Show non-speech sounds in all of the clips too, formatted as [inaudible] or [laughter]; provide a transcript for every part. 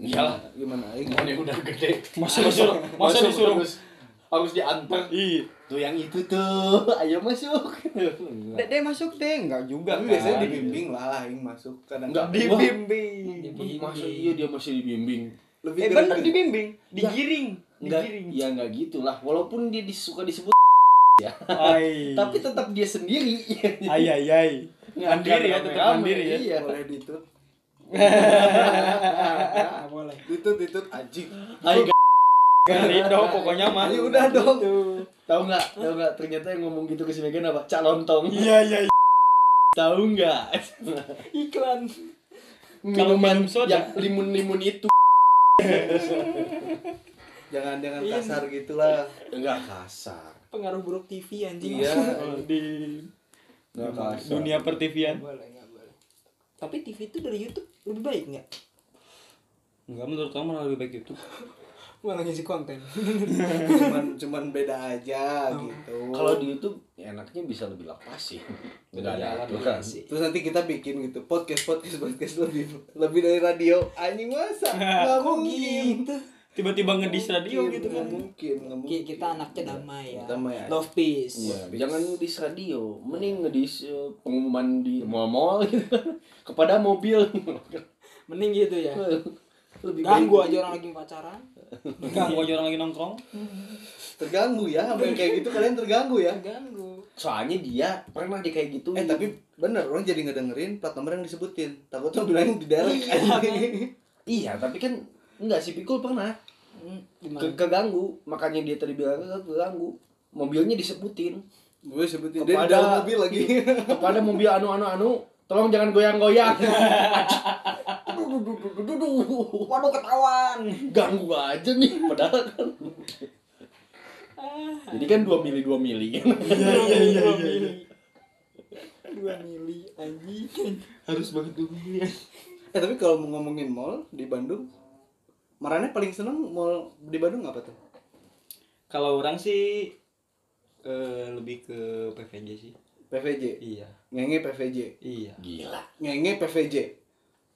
Iyalah. gimana aing Ini udah gede. Masa disuruh, masa Masuk disuruh. Harus, harus diantar. Iya. Tuh yang itu tuh, [laughs] ayo masuk. Dek, dek masuk deh, enggak juga. tapi kan. biasanya dibimbing lah aing masuk kadang Enggak, dibimbing. Masa iya dia masih dibimbing? lebih Eh bener dibimbing, digiring, Enggak, digiring. ya enggak gitulah. Walaupun dia disuka disebut [laughs] Ai. tapi tetap dia sendiri. ai. Nggak Mandiri ya, tetap mandiri ya. Iya. boleh ditut boleh. ditut ditut anjing Ayo Rindu pokoknya mah. Ayo, udah dong. tahu nggak? Tahu nggak? Ternyata yang ngomong gitu ke si Megan apa? Cak lontong. Iya iya. iya. Tahu nggak? Iklan. Minuman minum soda. yang limun-limun itu. jangan jangan Iya. kasar gitulah Enggak kasar. Pengaruh buruk TV anjing. Iya. Di Enggak kasar. dunia pertivian. boleh nggak boleh tapi TV itu dari YouTube lebih baik nggak? Enggak menurut kamu malah lebih baik itu. [laughs] malah ngisi konten. Cuman cuman beda aja gitu. Kalau di YouTube ya enaknya bisa lebih lepas sih. [laughs] Enggak ada aturan. terus nanti kita bikin gitu podcast podcast podcast lebih lebih dari radio. Anjing masa? [laughs] Nggak mungkin gitu Tiba-tiba ngedis radio gitu kan. mungkin kita anaknya damai ya Damai aja. love peace Iya, jangan ngedis radio, mending ngedis eh, pengumuman di mall-mall gitu. [laughs] kepada mobil. [laughs] mending gitu ya Lebih ganggu baik. aja orang lagi pacaran Ganggu aja orang lagi nongkrong. [laughs] terganggu ya sama yang kayak gitu kalian terganggu ya ganggu Soalnya dia pernah di kayak gitu. eh tapi bener orang jadi ngedengerin plat nomor yang disebutin takutnya bilang di daerah iya, tapi kan enggak sih Pikul pernah Hmm, ke keganggu, makanya dia tadi bilang "Ke- keganggu. Mobilnya disebutin gue sebutin dia di Kepada- dalam mobil lagi kepada mobil anu anu anu, tolong jangan goyang-goyang. [laughs] waduh ketahuan Ganggu aja nih padahal kan. Jadi kan 2 mili 2 mili. Iya iya iya iya. dua mili anjing Harus banget dulu ya. eh tapi kalau mau ngomongin mall di Bandung Marane paling seneng mall di Bandung apa tuh Kalau orang sih eh, lebih ke PVJ sih. PVJ Iya. ngenge PVJ Iya. Gila. ngenge PVJ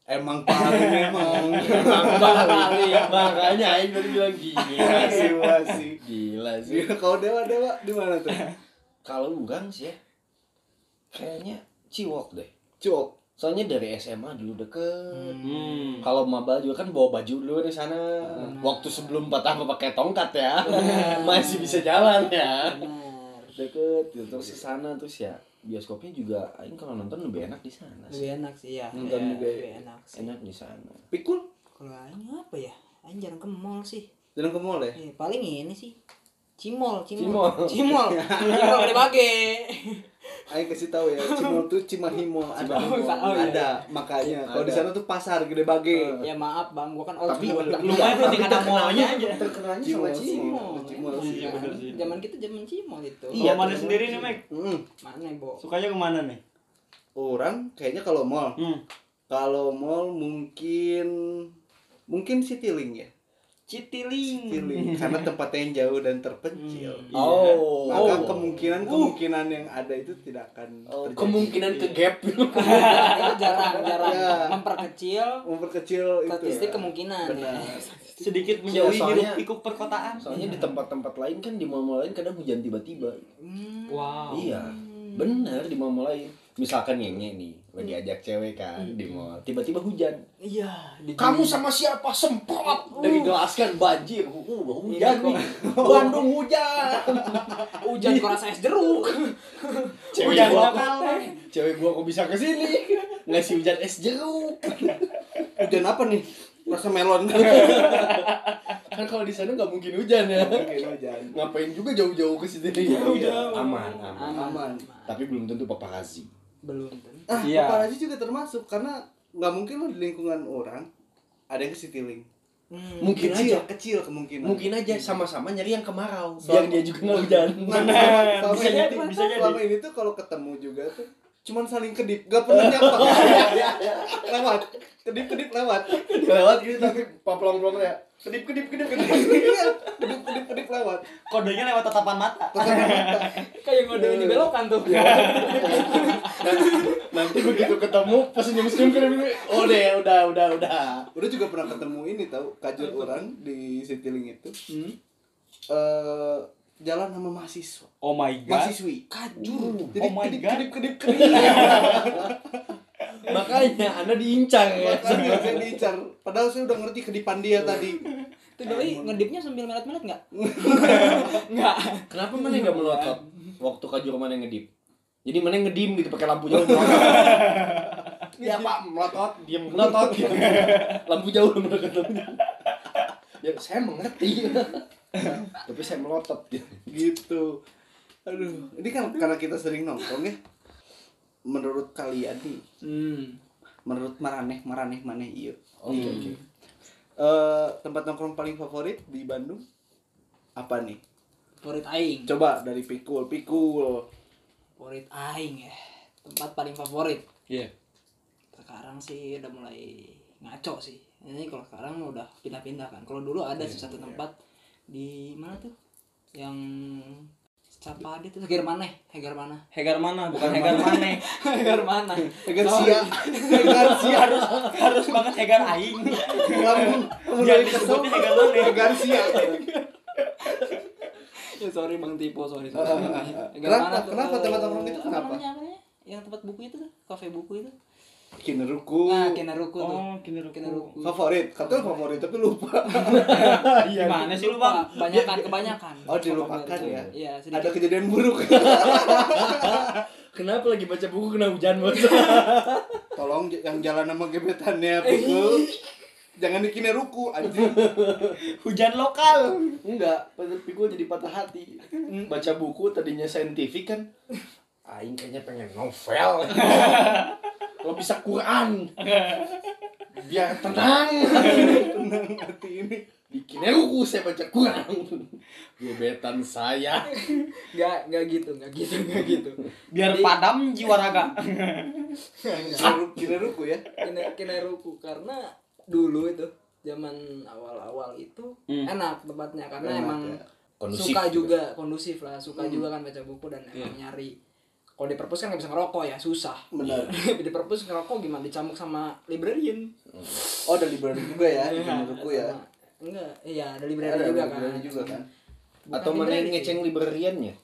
emang paling emang [laughs] Bali, makanya aing tadi bilang gila sih. Gila sih Gila sih. Kalau dewa dewa di mana tuh Kalau orang sih ya kayaknya Ciwok deh. Cuk Soalnya dari SMA dulu deket. Hmm. Kalau maba juga kan bawa baju dulu di sana. Waktu sebelum patah pakai tongkat ya. [laughs] Masih bisa jalan ya. benar Deket gitu. terus ke sana terus ya bioskopnya juga aing kalau nonton lebih enak di sana sih. lebih enak sih ya Nonton Ya, juga lebih enak sih Enak di sana. pikul kalau aing apa ya aing jarang ke mall sih jalan ke mall ya Eh, paling ini sih cimol Cimol. cimol cimol [laughs] cimol gede bage Ayo kasih tahu ya, [laughs] Cimol tuh Cimahimo ada, Cimahimo. Oh, iya. ada makanya. Kalau di Ada. sana tuh pasar gede bage. ya maaf bang gua kan old Tapi school Lumayan tuh tingkat mallnya aja. Terkenalnya Cimol, sama Cimol. Cimol, sih. Iya, bener sih. zaman kita zaman cimol itu Iya, mana sendiri nih, Mek? Hmm. mana bo Sukanya ke mana nih? Orang kayaknya kalau mall, Hmm. kalau mall mungkin mungkin Citylink ya. Citiling. Citylink [laughs] karena tempatnya yang jauh dan terpencil. Hmm. Oh. Maka Oh. kemungkinan kemungkinan yang ada itu tidak akan Oh, terjadi. kemungkinan ke gap. [laughs] itu jarang jarang Ya. memperkecil memperkecil itu. statistik ya. kemungkinan Benar. ya. Sedikit menjauhi soalnya- hiruk pikuk perkotaan. Soalnya di tempat-tempat lain kan di mall-mall lain kadang hujan tiba-tiba. Hmm. Wow. Iya. Bener di mall-mall lain. Misalkan nyenye nih, lagi ajak cewek kan di mall, tiba-tiba hujan. iya di Kamu sama siapa semprot dari gelas kan banjir. Uh, hujan Ini nih. [laughs] Bandung hujan. [laughs] hujan kok rasa es jeruk [laughs] Cewek Hujan gua, Jakarta. cewek gua kok bisa ke sini? Ngasih hujan es jeruk. Hujan apa nih? Rasa melon. Kan kalau di sana nggak mungkin hujan ya. Mungkin hujan. Ngapain juga jauh-jauh ke sini? Jauh-jauh. Aman, aman. Aman. Tapi belum tentu paparazzi. belum tentu Ah, Iya. paparazi juga termasuk karena nggak mungkin lo di lingkungan orang ada yang ke Citylink. Hmm. Mungkin kecil, aja. kecil kemungkinan. Mungkin aja sama-sama nyari yang kemarau. Soal- Biar dia juga nggak hujan. Nah, Benar. selama Bisa ini jadi, tuh- bisa jadi. Selama ini tuh kalau ketemu juga tuh cuman saling kedip gak pernah nyapa. [laughs] Lewat kedip kedip lewat. Lewat gitu tapi paplong-plong ya. Kedip kedip kedip kedip. Iya, kedip kedip kedip lewat. Kodenya lewat tatapan mata. Kayak ngode ini belokan tuh. nanti begitu ketemu pas senyum senyum kedip oh deh udah udah udah. Udah juga pernah ketemu ini tahu kajur orang di Citylink itu. Hmm. eh jalan sama mahasiswa Oh my god. mahasiswi Kajur. jadi Oh my kedip, God. kedip kedip kedip [laughs] makanya anda diincang ya makanya saya diincar padahal saya udah ngerti kedipan dia tadi Itu doi ngedipnya sambil melet-melet enggak? Enggak. [laughs] kenapa mana nggak melotot waktu kajur mana ngedip jadi mana ngedim gitu pakai lampu jauh [laughs] ya pak melotot diam melotot gitu. lampu jauh ketemu ya saya mengerti [laughs] tapi saya melotot gitu gitu aduh ini kan karena kita sering nongkrong ya menurut kalian nih Hmm. menurut maraneh maraneh maneh iya oke oke Eh, tempat nongkrong paling favorit di Bandung apa nih Favorit aing. coba dari pikul pikul Favorit aing ya. Tempat paling favorit. Iya. Sekarang sih udah mulai ngaco sih. Ini kalau sekarang udah pindah-pindah kan. Kalau dulu ada sih satu tempat di mana tuh? Yang siapa dia tuh Heger mana? Heger mana? Hegar mana? Bukan Hegar mana? Heger mana? Tegar [laughs] sia Tegar [laughs] sia harus harus banget Hegar aing. kesel disebutnya Hegar mana? Tegar sia ya sorry Bang Tipo, sorry. sorry. Heger Kenapa? mana? Kenapa tempat nongkrong itu Apa kenapa? Yang tempat buku itu tuh, kafe buku itu. Kineruku Nah, Kinaruku tuh. Oh, Kineruku. Kinaruku. favorit katanya favorit tapi lupa [laughs] Gimana sih lu, Bang? Kebanyakan, kebanyakan. Oh, dilupakan ya? Iya, ada kejadian buruk [laughs] kenapa lagi baca buku kena hujan bos [laughs] tolong yang jalan sama gebetannya pikul jangan di Kineruku anjing Hujan lokal. enggak pikul jadi patah hati baca buku tadinya saintifik kan aing kayaknya pengen novel. [laughs] Kalau bisa Quran. [laughs] Biar tenang. Tenang hati ini. Bikin buku saya baca Quran. Gebetan saya. Enggak, enggak gitu, enggak gitu, enggak gitu. Biar Jadi- padam jiwa raga. [laughs] Kineruku, Kineruku ya? Kina- Kineruku karena dulu itu zaman awal-awal itu Hmm. enak tempatnya. Karena Enak, emang ya. Kondusif suka juga. juga kondusif lah. Suka Hmm. juga kan baca buku dan emang nyari kalau di perpus kan nggak bisa ngerokok ya susah. Benar. [laughs] Di perpus ngerokok gimana? Dicambuk sama librarian. Oh ada library juga ya di Iya, Kineruku ya? Enggak iya ada librarian ada juga kan. juga kan. Bukan atau mana yang ngeceng librariannya?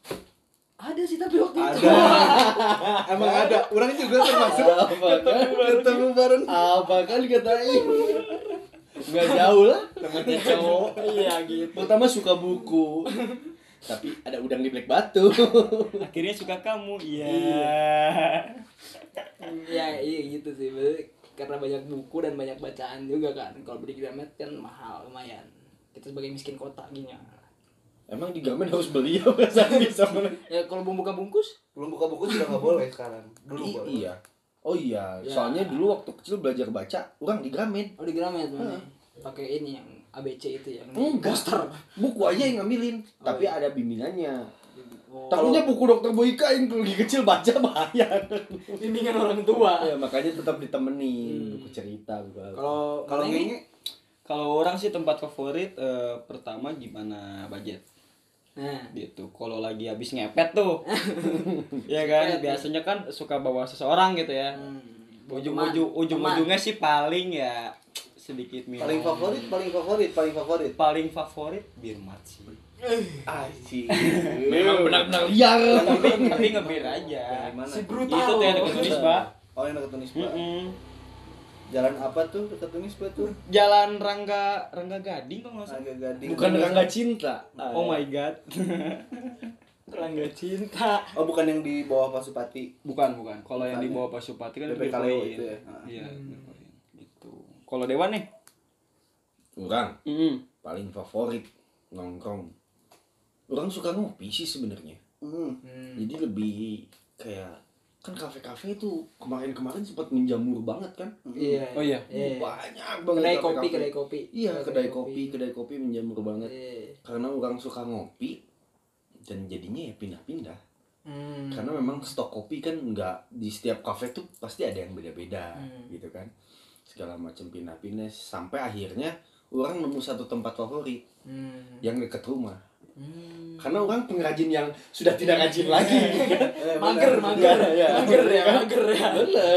Ada sih tapi waktu itu. Ada. [laughs] Emang ada. Orang juga termasuk apa kan? ketemu bareng. Apa kan katain nggak jauh lah. Namanya cowok. Iya gitu. Pertama suka buku tapi ada udang di black batu. [laughs] Akhirnya suka kamu. Iya. ya iya gitu sih. Karena banyak buku dan banyak bacaan juga kan. Kalau beli Gramet kan mahal lumayan. Kita sebagai miskin kota gini. Ya. emang di Gramet harus beli ya bisa [laughs] ya kalau belum buka bungkus? Belum buka buku sudah nggak boleh sekarang. Dulu I- boleh. iya. Oh iya Ya. soalnya dulu waktu kecil belajar baca orang di Gramet oh di Gramet mana pakai ini yang ABC itu yang Enggak. poster buku aja yang ngambilin Oh, tapi iya. ada bimbingannya. Oh, takutnya buku dokter Boyka yang lagi kecil baca bahaya. Bimbingan orang tua. Ya makanya tetap ditemenin Hmm. buku cerita buku kalau kalau ini Kalau orang sih tempat favorit eh, pertama gimana budget? Nah. Gitu. Kalau lagi habis ngepet tuh, [laughs] ya kan? Biasanya kan suka bawa seseorang gitu ya. hmm, Ujung-ujung ujung-ujungnya sih paling ya sedikit minum. paling favorit paling favorit paling favorit Paling favorit bir mat sih. [laughs] Aji. memang benar-benar liar tapi tapi ngebir aja. Mana? Si Itu brutal tuh yang dekat Unisba. Oh yang dekat Unisba. Mm-mm. Jalan apa tuh dekat Unisba tuh? Jalan Rangga Rangga Gading kok nggak salah. Agak gading. bukan rangga cinta Oh my god. [laughs] Rangga cinta Oh bukan yang di bawah Pasupati. Bukan, bukan. Kalau yang di bawah Pasupati kan BPK bir Leo koin. itu ya? Iya. Gitu. Kalau Dewan nih? orang Mm paling favorit nongkrong orang suka ngopi sih sebenarnya hmm. jadi lebih kayak kan kafe-kafe itu kemarin-kemarin sempat menjamur banget kan iya Oh iya. Iya. banyak banget kedai kopi kedai kopi iya kedai kopi kedai kopi menjamur banget Iya. karena orang suka ngopi dan jadinya ya pindah-pindah Hmm. karena memang stok kopi kan nggak di setiap kafe tuh pasti ada yang beda-beda Hmm. gitu kan segala macam pindah-pindah sampai akhirnya orang nemu satu tempat favorit Hmm. yang dekat rumah Hmm. karena orang pengrajin yang sudah tidak rajin lagi Eh, Mager, benar. mager, ya. mager ya, mager ya.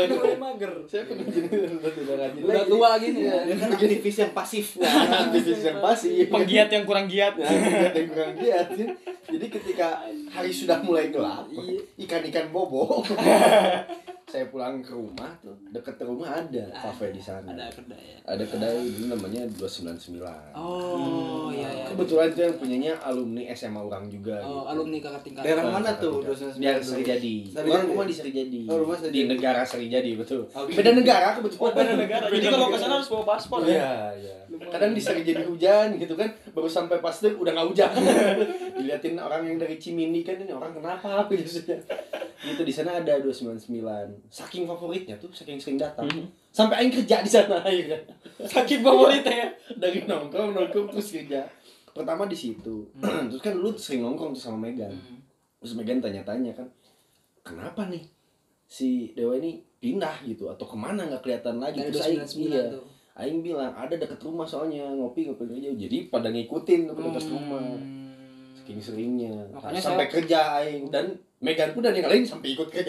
Mulai mager. saya pengrajin sudah tidak rajin Udah lagi tua gini ya. Kan aktivis yang pasif. Nah, [laughs] aktivis yang pasif Penggiat yang kurang giat. Nah, lihat yang kurang giat. Jadi ketika hari sudah mulai gelap, Iya. ikan-ikan bobo. [laughs] saya pulang ke rumah tuh, deket rumah ada kafe di sana. Ada kedai ya. Ada kedai dulu namanya 299. Oh, iya ya. Kebetulan itu yang punyanya alumni SMA orang juga Oh, gitu. alumni kakak tingkat. Daerah mana tuh? ketika- 299 Di Serijadi. Orang rumah di Serijadi. Oh, rumah Di negara Serijadi betul. Oh, Beda negara kebetulan. Beda negara. Jadi kalau ke sana harus bawa paspor ya. Iya, iya. Kadang di Serijadi hujan gitu kan, baru sampai pas dek udah nggak hujan. [laughs] Diliatin orang yang dari Cimindi kan ini orang kenapa [laughs] biasanya. Gitu di sana ada 299. Saking favoritnya tuh, saking sering datang. Sampai aing kerja di sana [laughs] ya kan. Saking favoritnya ya. Dari nongkrong nongkrong terus kerja. Pertama di situ. [clears throat] terus kan lu sering nongkrong tuh sama Megan. Terus Megan tanya-tanya kan, kenapa nih si Dewa ini pindah gitu atau ke mana nggak kelihatan lagi Dari terus Aing 299 iya tuh. Aing bilang ada deket rumah soalnya ngopi ngopi aja jadi pada ngikutin ke dekat rumah Hmm. Saking seringnya Makanya sampai kerja Aing dan Megan pun dan yang lain sampai ikut kerja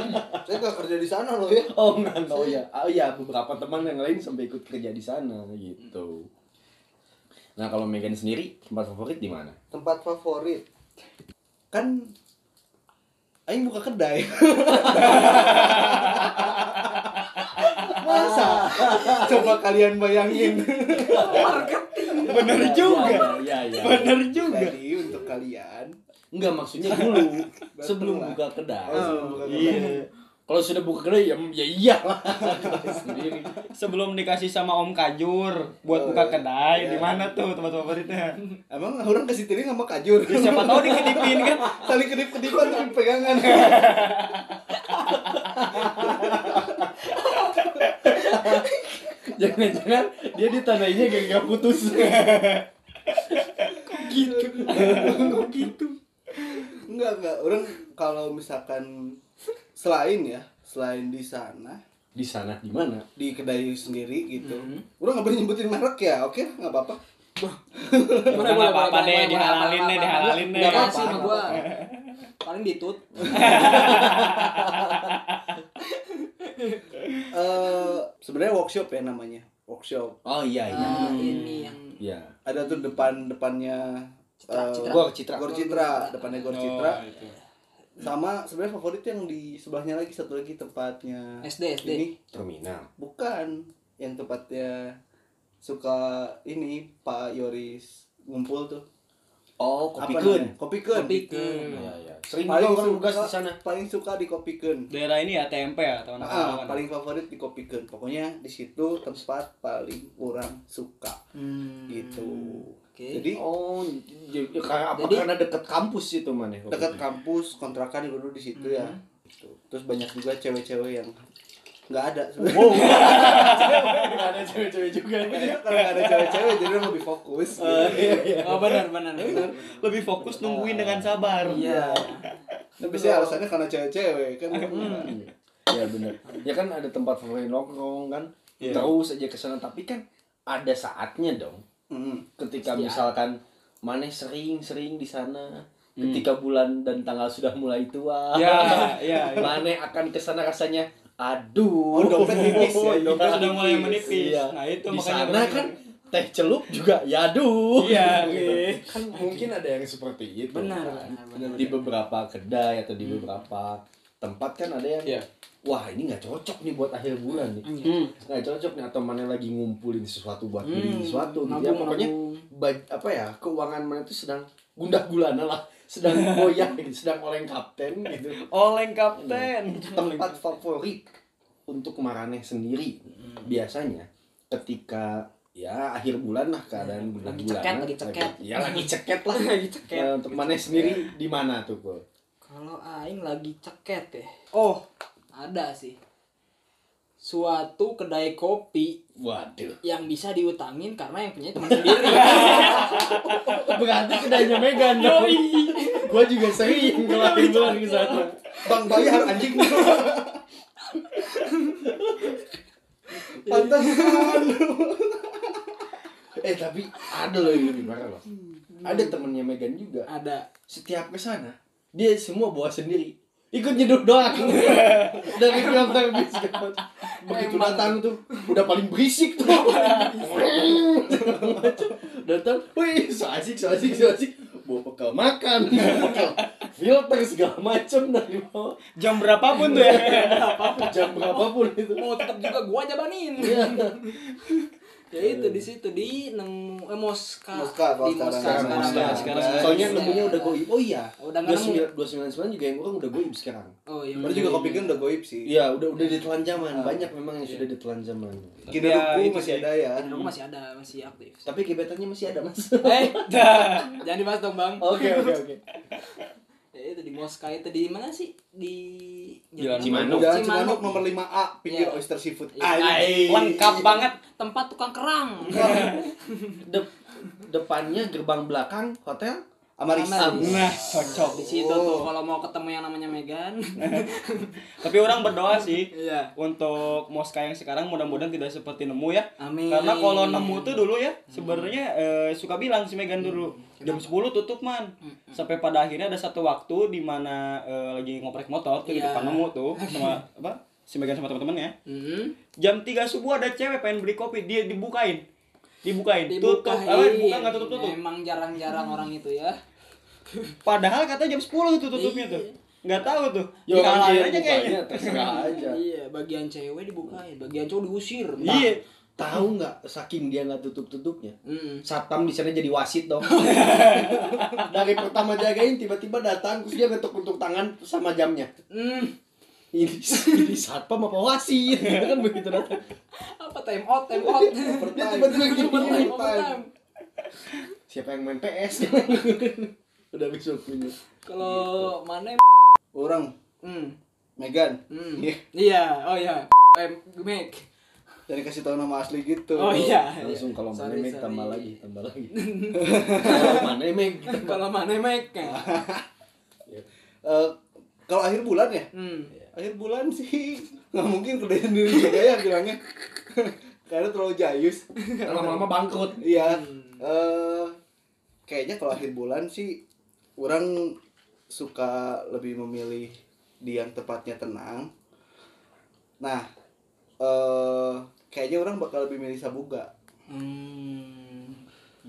[laughs] Saya gak kerja di sana loh ya. oh enggak oh ya oh ya beberapa teman yang lain sampai ikut kerja di sana gitu nah kalau Megan sendiri tempat favorit di mana Tempat favorit. Kan Aing buka kedai. [laughs] Masa? Coba kalian bayangin. Bener juga. iya iya Bener juga. Jadi untuk kalian enggak maksudnya [laughs] dulu sebelum buka kedai Oh, sebelum buka iya kalau sudah buka kedai ya ya iyalah [laughs] sendiri Sebelum dikasih sama Om Kajur buat Oh, buka iya. kedai, Iya. di mana tuh tempat favoritnya? Emang orang kasih tiring sama kajur. Ya, siapa tahu dikedipin [laughs] kan? Saling kedip-kedipan tapi pegangan. Jangan-jangan dia ditandainya kayak gak putus. Gitu. Kok gitu? Enggak, enggak. Orang kalau misalkan selain ya, selain di sana Di sana di mana? di kedai sendiri gitu. Orang nggak boleh nyebutin merek ya, oke? Nggak apa-apa. Boleh, boleh, apa-apa deh, dihalalin deh, dihalalin deh. Enggak sama apa-apa. gua. Paling ditut. Eh sebenarnya workshop ya namanya. Workshop. Oh iya iya. Ah, ini yang Iya. Ada tuh depan depannya Citra, eh, Citra. Gor Citra. Gor Citra, depannya Gor Citra. Oh, itu. Sama sebenarnya favorit yang di sebelahnya lagi satu lagi tempatnya SD, SD. ini Terminal. bukan yang tempatnya suka ini Pak Yoris ngumpul tuh Oh, Apa Kopi Kun. namanya? Kopi Kun. Kopikeun. Iya iya. Sering paling suka tugas di sana. paling suka di Kopi Kun. Daerah ini ya TMP ya, teman-teman. Ah, paling favorit di Kopi Kun. Pokoknya di situ tempat paling orang suka Hmm. gitu. Oke. Jadi Oh, j- j- kayak apa? Jadi- Karena deket kampus itu mana? dekat kampus kontrakan dulu di situ ya. Hmm. Gitu. Terus banyak juga cewek-cewek yang nggak ada. Wow. [laughs] Nggak ada cewek-cewek juga. Kalau nggak ada cewek-cewek jadi lebih fokus. gitu. Oh benar benar benar. Lebih fokus nungguin dengan sabar. Iya. [laughs] Tapi sih alasannya karena cewek-cewek kan. Ya benar. Ya kan ada tempat favorit nongkrong kan. Iya. Terus aja ke sana tapi kan ada saatnya dong. Mm. Ketika Pasti misalkan Maneh sering-sering di sana. Ketika bulan dan tanggal sudah mulai tua. Ya, [laughs] ya. ya. Maneh akan ke sana rasanya aduh. Oh, dompet [laughs] nipis ya, dompet Sudah mulai menipis. Iya. Nah, itu di makanya sana benar. kan teh celup juga ya aduh. Iya, [laughs] Gitu. oke. Kan mungkin ada yang seperti itu. Benar, kan. benar, benar. Di beberapa kedai atau di beberapa tempat kan ada yang Iya. wah ini nggak cocok nih buat akhir bulan nih. Hmm. Nggak cocok nih atau mana lagi ngumpulin sesuatu buat beli Hmm, sesuatu gitu ya. Pokoknya apa ya keuangan mana itu sedang gundah gulana lah sedang goyah gitu sedang oleng kapten gitu Oleng kapten. tempat favorit untuk Maraneh sendiri biasanya ketika ya akhir bulan lah keadaan bulan Lagi bulan ceket, lagi ceket. ya lagi ceket lah [laughs] Lagi ceket. Nah, untuk Maneh sendiri di mana tuh Kul? Kalau aing lagi ceket ya. Oh, ada sih. Suatu kedai kopi waduh yang bisa diutangin karena yang punya teman [laughs] sendiri. berarti kedainya Megan dong Gua juga sering kalau akhir bulan ke sana. Bang bayar anjing. Pantesan. Eh tapi ada loh yang lebih parah loh. Ada temennya Megan juga. ada Setiap ke sana dia semua bawa sendiri. Ikut nyeduh doang. Dari film bis Begitu datang tuh udah paling berisik tuh. [laughs] datang, wih, so asik, so asik, so asik. Bawa bekal makan, [laughs] bekal filter segala macem dari bawah. Jam berapapun tuh ya. [laughs] Jam berapapun itu. mau tetap juga gua jabanin Iya. Ya itu di situ di nemu eh Moska Moska di. Moska Sekarang Moska, ya. sekarang. Soalnya nemunya udah goib. Oh iya. udah nggak nemu Dua sembilan sembilan juga yang orang udah goib sekarang. oh iya Baru juga kopi kan udah goib sih. Iya, udah udah ditelan zaman. Banyak memang yang sudah ditelan zaman. Kini Ya, masih sih. ada ya. Dan aku masih ada masih aktif Tapi gebetannya masih ada, Mas. eh [laughs] jangan dibahas dong bang Oke, oke, oke. [laughs] ya itu di Moska itu di mana sih di Jalan Cimanuk. Jalan Cimanuk nomor 5A pinggir Iya. Oyster Seafood. Iya. Anjing. Lengkap banget. tempat tukang kerang [laughs] Dep- depannya gerbang belakang hotel Amaris. Amaris. Nah, cocok. di situ tuh kalau mau ketemu yang namanya Megan [laughs] Tapi orang berdoa sih iya untuk Moska yang sekarang mudah-mudahan tidak seperti nemu ya. amin Karena kalau nemu tuh dulu ya, sebenarnya eh, suka bilang si Megan dulu jam 10 tutup man. Sampai pada akhirnya ada satu waktu di mana eh, lagi ngoprek motor tuh di Iya. depan nemu tuh [laughs] sama apa? Si Megan sama teman-temannya. Hmm. Jam 3 subuh ada cewek pengen beli kopi, dia dibukain. Dibukain, tutup. Dibukain. Apa buka enggak tutup-tutup. Emang jarang-jarang orang itu ya. [laughs] Padahal katanya jam 10 itu tutupnya tuh. Enggak tahu tuh. Ya aja kayaknya. terserah aja. Iya, bagian cewek dibukain, bagian cowok diusir. Iya. Tahu nggak saking dia nggak tutup-tutupnya? Hmm. Satpam di sana jadi wasit dong. [laughs] Dari pertama jagain tiba-tiba datang terus dia ngetuk-ngetuk tangan sama jamnya. Hmm. Ini, ini satpam apa wasit? Kan begitu datang. Apa time out, time out. Dia tiba-tiba gini, gini. overtime. Siapa yang main PS? Udah bisa punya. Kalau mana Orang Hmm. Megan. Hmm. Iya. Iya, oh iya. Eh, Meg. Jadi kasih tahu nama asli gitu. Oh iya. Langsung kalau mana Meg tambah lagi, tambah lagi. [laughs] Kalau mana Meg? Kalau mana Meg? Eh, kalau akhir bulan ya? Hmm. Akhir bulan sih [laughs] nggak mungkin kerja sendiri juga ya bilangnya. [laughs] Karena terlalu jayus. Lama-lama bangkrut. Iya. Hmm. Eh kayaknya kalau akhir bulan sih orang suka lebih memilih di yang tempatnya tenang. Nah, eh kayaknya orang bakal lebih milih Sabuga Hmm.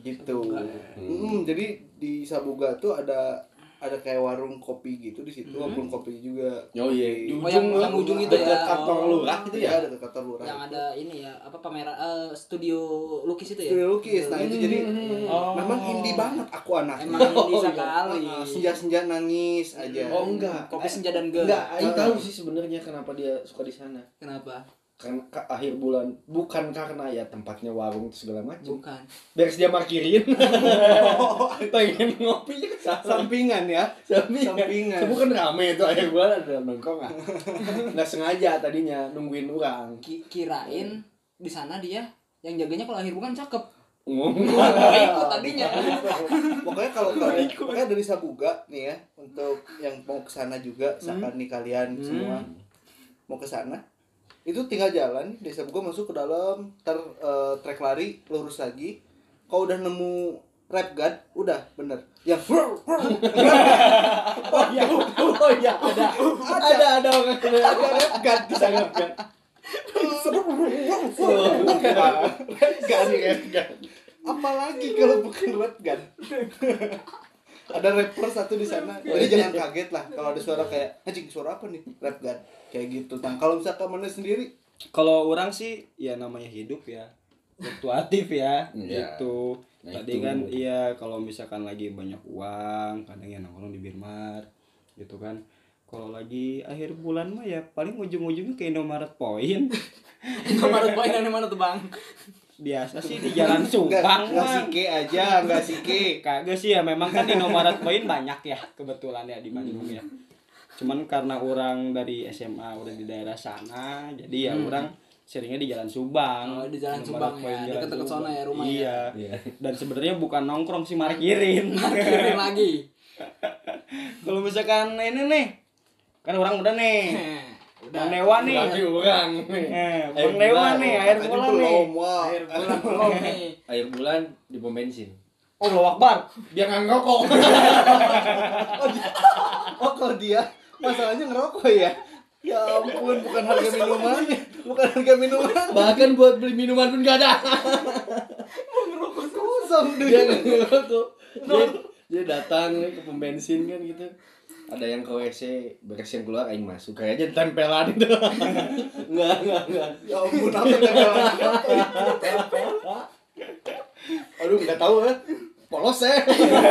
gitu. Sabuga. Mm, jadi di Sabuga tuh ada ada kayak warung kopi gitu di situ, Hmm. warung kopi juga. Oh iya, di Oh, ujung yang- yang ujung itu ya. kantor Oh. lurah itu Iya, ya. ada dekat kantor lurah. Yang ada ini ya, apa pameran eh, studio lukis itu ya? Studio lukis. Nah, itu jadi Oh. memang indie banget aku anak. Emang ini [laughs] Oh, iya. sekali. senja-senja nangis aja. Oh enggak. Kopi senja dan ge. Enggak, Aing tahu sih sebenarnya kenapa dia suka di sana. Kenapa? Karena ke akhir bulan bukan karena ya tempatnya warung itu segala macam. Bukan. Beres dia parkirin. [laughs] Pengen ngopi. Sampingan ya. Sampingan. Sampingan. Sebu kan rame itu akhir [laughs] bulan ada nongkrong ah. Nggak sengaja tadinya nungguin orang. Ki- kirain di sana dia yang jaganya kalau akhir bukan cakep. Nggak ikut tadinya. [laughs] Pokoknya kalau kalian pokoknya dari Sabuga nih ya untuk yang mau ke sana juga misalkan nih kalian semua mau ke sana itu tinggal jalan dari Sabuga masuk ke dalam ter eh, trek lari lurus lagi. Kalau udah nemu rap guard udah bener. Yang Oh iya. Oh iya ada. Ada ada orang ada rap guard di sana rap apalagi kalau bukan rap gun ada rapper satu di sana jadi jangan kaget lah kalau ada suara kayak anjing suara apa nih rap gun kayak gitu nah kalau misalkan mana sendiri Kalau orang sih ya namanya hidup ya. Fluktuatif ya Iya. gitu. Nah, Tadi itu. kan iya kalau misalkan lagi banyak uang, kadang ya nongkrong di Birmar gitu kan. Kalau lagi akhir bulan mah ya paling ujung-ujungnya ke Indomaret Point. [laughs] Nomor poin yang mana tuh, Bang? Biasa sih di Jalan Subang nggak mah. sike aja nggak sike Kagak sih ya memang kan Indomaret Point banyak ya kebetulan ya di Bandung ya. Cuman karena orang dari SMA udah di daerah sana, jadi ya orang seringnya di Jalan Subang. Oh, di Jalan Subang ya, Subang. sana ya rumah ya. Iya. Dan sebenarnya bukan nongkrong sih markirin. [laughs] Kirim lagi. Kalau misalkan ini nih, kan orang udah nih. [laughs] Bang Dewa nih. Berarti orang Eh, Air Bang [laughs] nih, air bulan nih. air bulan belum nih. Air bulan di pom bensin. Oh, Allah Akbar. biar nggak ngerokok. [laughs] Oh kalau dia masalahnya ngerokok ya? Ya ampun bukan harga minuman. bukan harga minuman. Bahkan buat beli minuman pun gak ada. Kosong dia duit nggak ngerokok. Dia, dia datang ke pom bensin kan gitu ada yang ke WC beres yang keluar aing masuk kayaknya tempelan itu. [laughs] Nggak nggak nggak. Ya ampun apa tempelan? [laughs] Aduh nggak tahu ya polos ya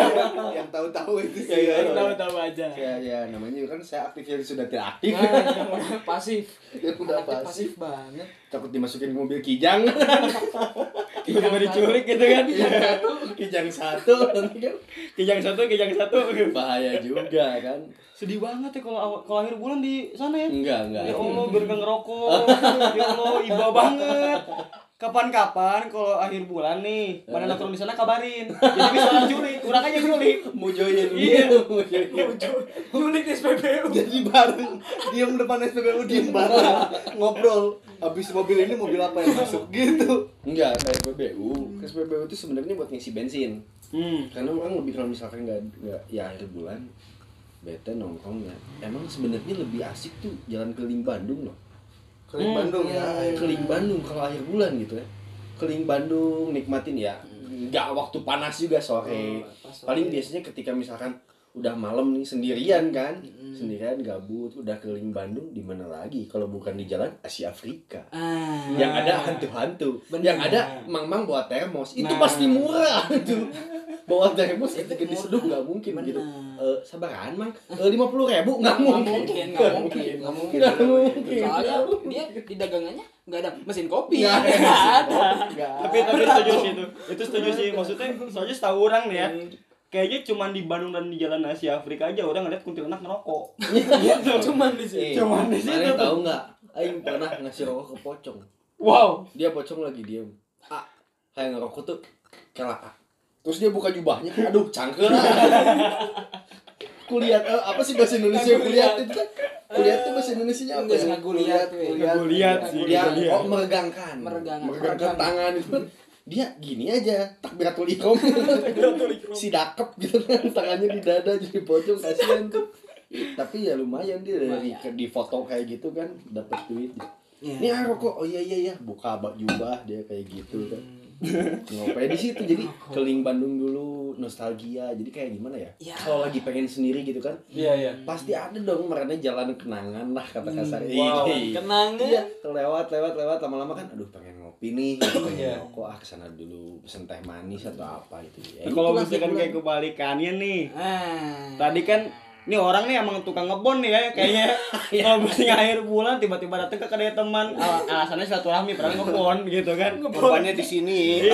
[laughs] yang tahu-tahu itu Ya, ya, sih ya. Tahu-tahu aja. ya ya namanya kan saya aktifnya sudah tidak aktif Nah, yang udah pasif Ya, udah pasif. pasif banget takut dimasukin ke mobil kijang [laughs] Tiba-tiba diculik gitu kan. kijang satu Kijang satu, kijang satu. bahaya juga kan Sedih banget ya kalau kalau akhir bulan di sana ya. enggak enggak Ya Allah, [laughs] biar ngerokok. Ya Allah, iba banget. Kapan-kapan kalau akhir bulan nih, mana nongkrong di sana kabarin. Jadi bisa nyulik, kurang aja nyulik. mau join Iya. mau join nyulik di SPBU jadi bareng diem depan SPBU diem bareng. Ngobrol. Habis mobil ini mobil apa yang masuk? Gitu. Enggak ke SPBU ke SPBU itu sebenarnya buat ngisi bensin. Hmm. karena orang lebih kalau misalkan nggak nggak ya akhir bulan bete nongkrong ya. Emang sebenarnya lebih asik tuh jalan keliling Bandung loh keliling Hmm, Bandung. ya keliling Bandung kalau akhir bulan gitu ya. Keliling Bandung nikmatin ya. Nggak waktu panas juga sore. Sore. paling biasanya ketika misalkan udah malam nih sendirian kan. Sendirian gabut udah keliling Bandung di mana lagi? Kalau bukan di jalan Asia Afrika. Ah. Yang ada hantu-hantu. Yang ada mang-mang bawa termos. Itu Nah. pasti murah [laughs] tuh bawa termos ketika diseduh nggak mungkin gitu Benar. Eh sabaran mang lima puluh ribu nggak nggak mungkin mungkin nggak mungkin nggak mungkin Nggak mungkin. soalnya dia di dagangannya nggak ada mesin kopi Nggak ada. ada Nggak Tapi tapi setuju sih itu. Itu setuju sih. Maksudnya soalnya setahu orang nih ya. Kayaknya cuma di Bandung dan di Jalan Asia Afrika aja orang ngeliat kuntilanak ngerokok. [laughs] Gitu. cuman di situ Eh, Cuman di tuh. tahu nggak Aing pernah ngasih rokok ke pocong Wow. dia pocong lagi diem ah kayak ngerokok tuh kelak. Terus dia buka jubahnya aduh cangkel kulihat eh, apa sih bahasa Indonesia kulihat itu kan? Kulihat tuh bahasa Indonesia apa ya. Nggak lihat sih. dia Kulihat. oh meregangkan. Meregangkan. meregangkan tangan itu. Kan dia gini aja takbiratul ikhram si dakep gitu kan tangannya di dada jadi pocong kasihan tuh. Tapi ya lumayan dia dari di foto kayak gitu kan dapat duit Iya. ini ah rokok. Oh iya iya iya. Buka bak jubah dia kayak gitu kan ngopi di situ jadi keling Bandung dulu nostalgia jadi kayak gimana ya Ya. kalau lagi pengen sendiri gitu kan Iya iya. pasti ada dong marahnya jalan kenangan lah kata kasar wow. Ih. kenangan Iya, lewat lewat lewat lama-lama kan aduh pengen ngopi nih, pengen Iya. rokok ah ke sana dulu pesen teh manis atau apa gitu ya. Nah, kalau misalkan kayak kebalikannya nih. ah Tadi kan ini orang nih emang tukang ngebon nih ya kayaknya. [laughs] Kalau misalnya akhir bulan tiba-tiba datang ke kedai teman. Al- alasannya silaturahmi padahal ngebon gitu kan. Korbannya di sini.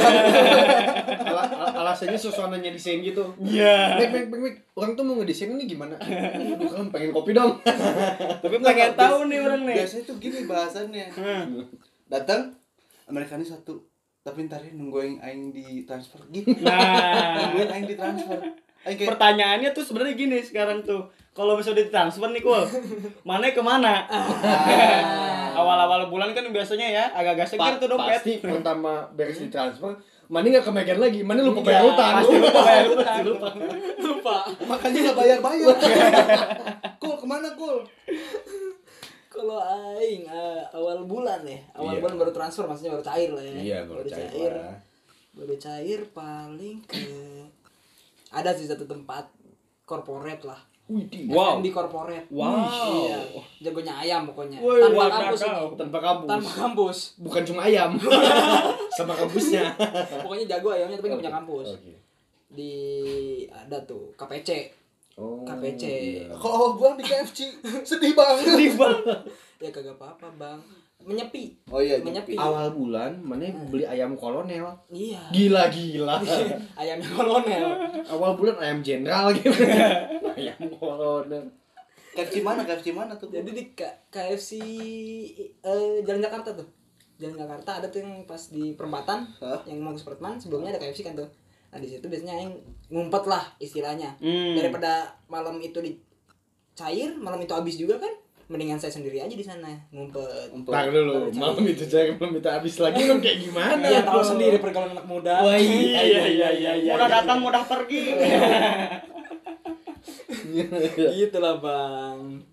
[laughs] Ala- al- alasannya suasananya desain gitu. iya. Mek, mek, mek, mek. Orang tuh mau ngedesain ini gimana? Aduh, kan pengen kopi dong. [laughs] tapi pengen tahu nih orang nih. biasanya tuh gini bahasannya. Hmm. datang Amerikanya satu. Tapi ntar ya nungguin aing di transfer. Gitu. Nah. Nungguin aing di transfer kayak pertanyaannya tuh sebenarnya gini sekarang tuh. Kalau misalnya ditransfer nih kul mana ke mana? Awal-awal bulan kan biasanya ya agak-agak segir tuh dompet. Pasti pertama beres di transfer, mana nggak kemegang lagi, mana lupa bayar Iya, utang. pasti lupa bayar [laughs] utang. Lupa. lupa. Makanya nggak bayar bayar [laughs] kul ke mana kul? Kalau aing eh, awal bulan ya awal Iya. bulan baru transfer maksudnya baru cair lah ya. Iya, baru cair. lah. baru cair paling ke ada sih satu tempat corporate lah Widih. Wow. di corporate Wow. iya jagonya ayam pokoknya Woi, tanpa kampus ini Tanpa kampus. tanpa kampus Bukan cuma ayam. [laughs] Sama kampusnya. pokoknya jago ayamnya tapi nggak punya kampus Oke. di ada tuh KPC Oh. KPC. iya. kalau bulan di KFC sedih banget [laughs] ya kagak apa-apa bang menyepi oh iya menyepi Awal bulan mana beli ayam kolonel. iya Gila gila. [laughs] ayamnya kolonel Awal bulan ayam jenderal gitu. [laughs] ayam kolonel. KFC mana KFC mana tuh jadi di K- KFC eh, Jalan Jakarta tuh Jalan Jakarta ada tuh yang pas di perempatan Hah? yang mau ke Supratman sebelumnya ada KFC kan tuh nah di situ biasanya aing ngumpet lah istilahnya Hmm. daripada malam itu di cair malam itu habis juga kan mendingan saya sendiri aja di sana ngumpet Ntar dulu, malam itu saya belum minta habis lagi lu kayak gimana? Iya tahu sendiri pergaulan anak muda. Wah iya iya iya iya iya. Mudah datang, mudah pergi. [laughs] gitu lah bang.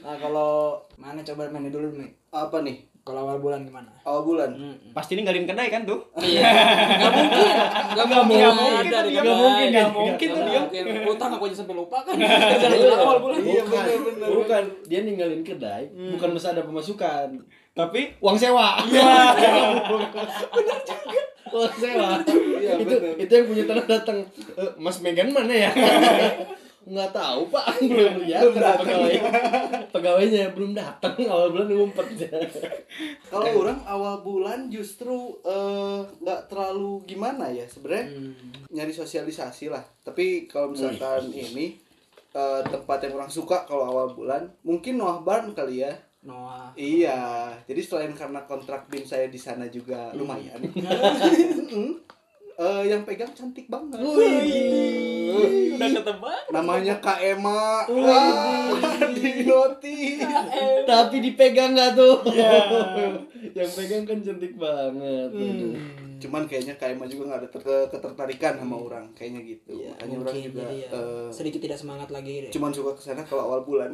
Nah kalau mana coba mana dulu nih? Apa nih? Kalau awal bulan gimana? Awal bulan. Pasti ninggalin kedai kan tuh? Iya. Gak mungkin. Gak mungkin. Nggak mungkin, di nggak kedai. mungkin, nggak Nggak mungkin tuh nggak dia. mungkin. Utang aku aja sampai lupa kan. Awal bulan. Iya, bener. bukan. Dia ninggalin kedai, bukan masa ada pemasukan. Tapi Uang sewa. Iya. [laughs] Bener juga. Uang sewa. Iya, itu bener. itu yang punya tanah datang. "Eh, Mas Megan mana ya? [laughs] Nggak tahu Pak, belum lihat kata pegawai. Pegawainya belum datang awal bulan ngumpet. Kalau orang awal bulan justru eh, nggak terlalu gimana ya sebenarnya nyari sosialisasi lah. Tapi kalau misalkan ini eh, tempat yang orang suka kalau awal bulan mungkin Noah Barn kali ya. Noah. Iya, jadi selain karena kontrak BIM saya di sana juga lumayan. [laughs] [laughs] Eh, yang pegang cantik banget. Udah ketebak. Namanya Kak Emma. Wah, di noti. Tapi dipegang nggak tuh? yang pegang kan cantik banget. Aduh. Cuman kayaknya Emma juga nggak ada ter- ketertarikan sama orang, kayaknya gitu. Iya, Makanya orang juga ya, eh, sedikit tidak semangat lagi deh. cuman suka ke sana kalau awal bulan.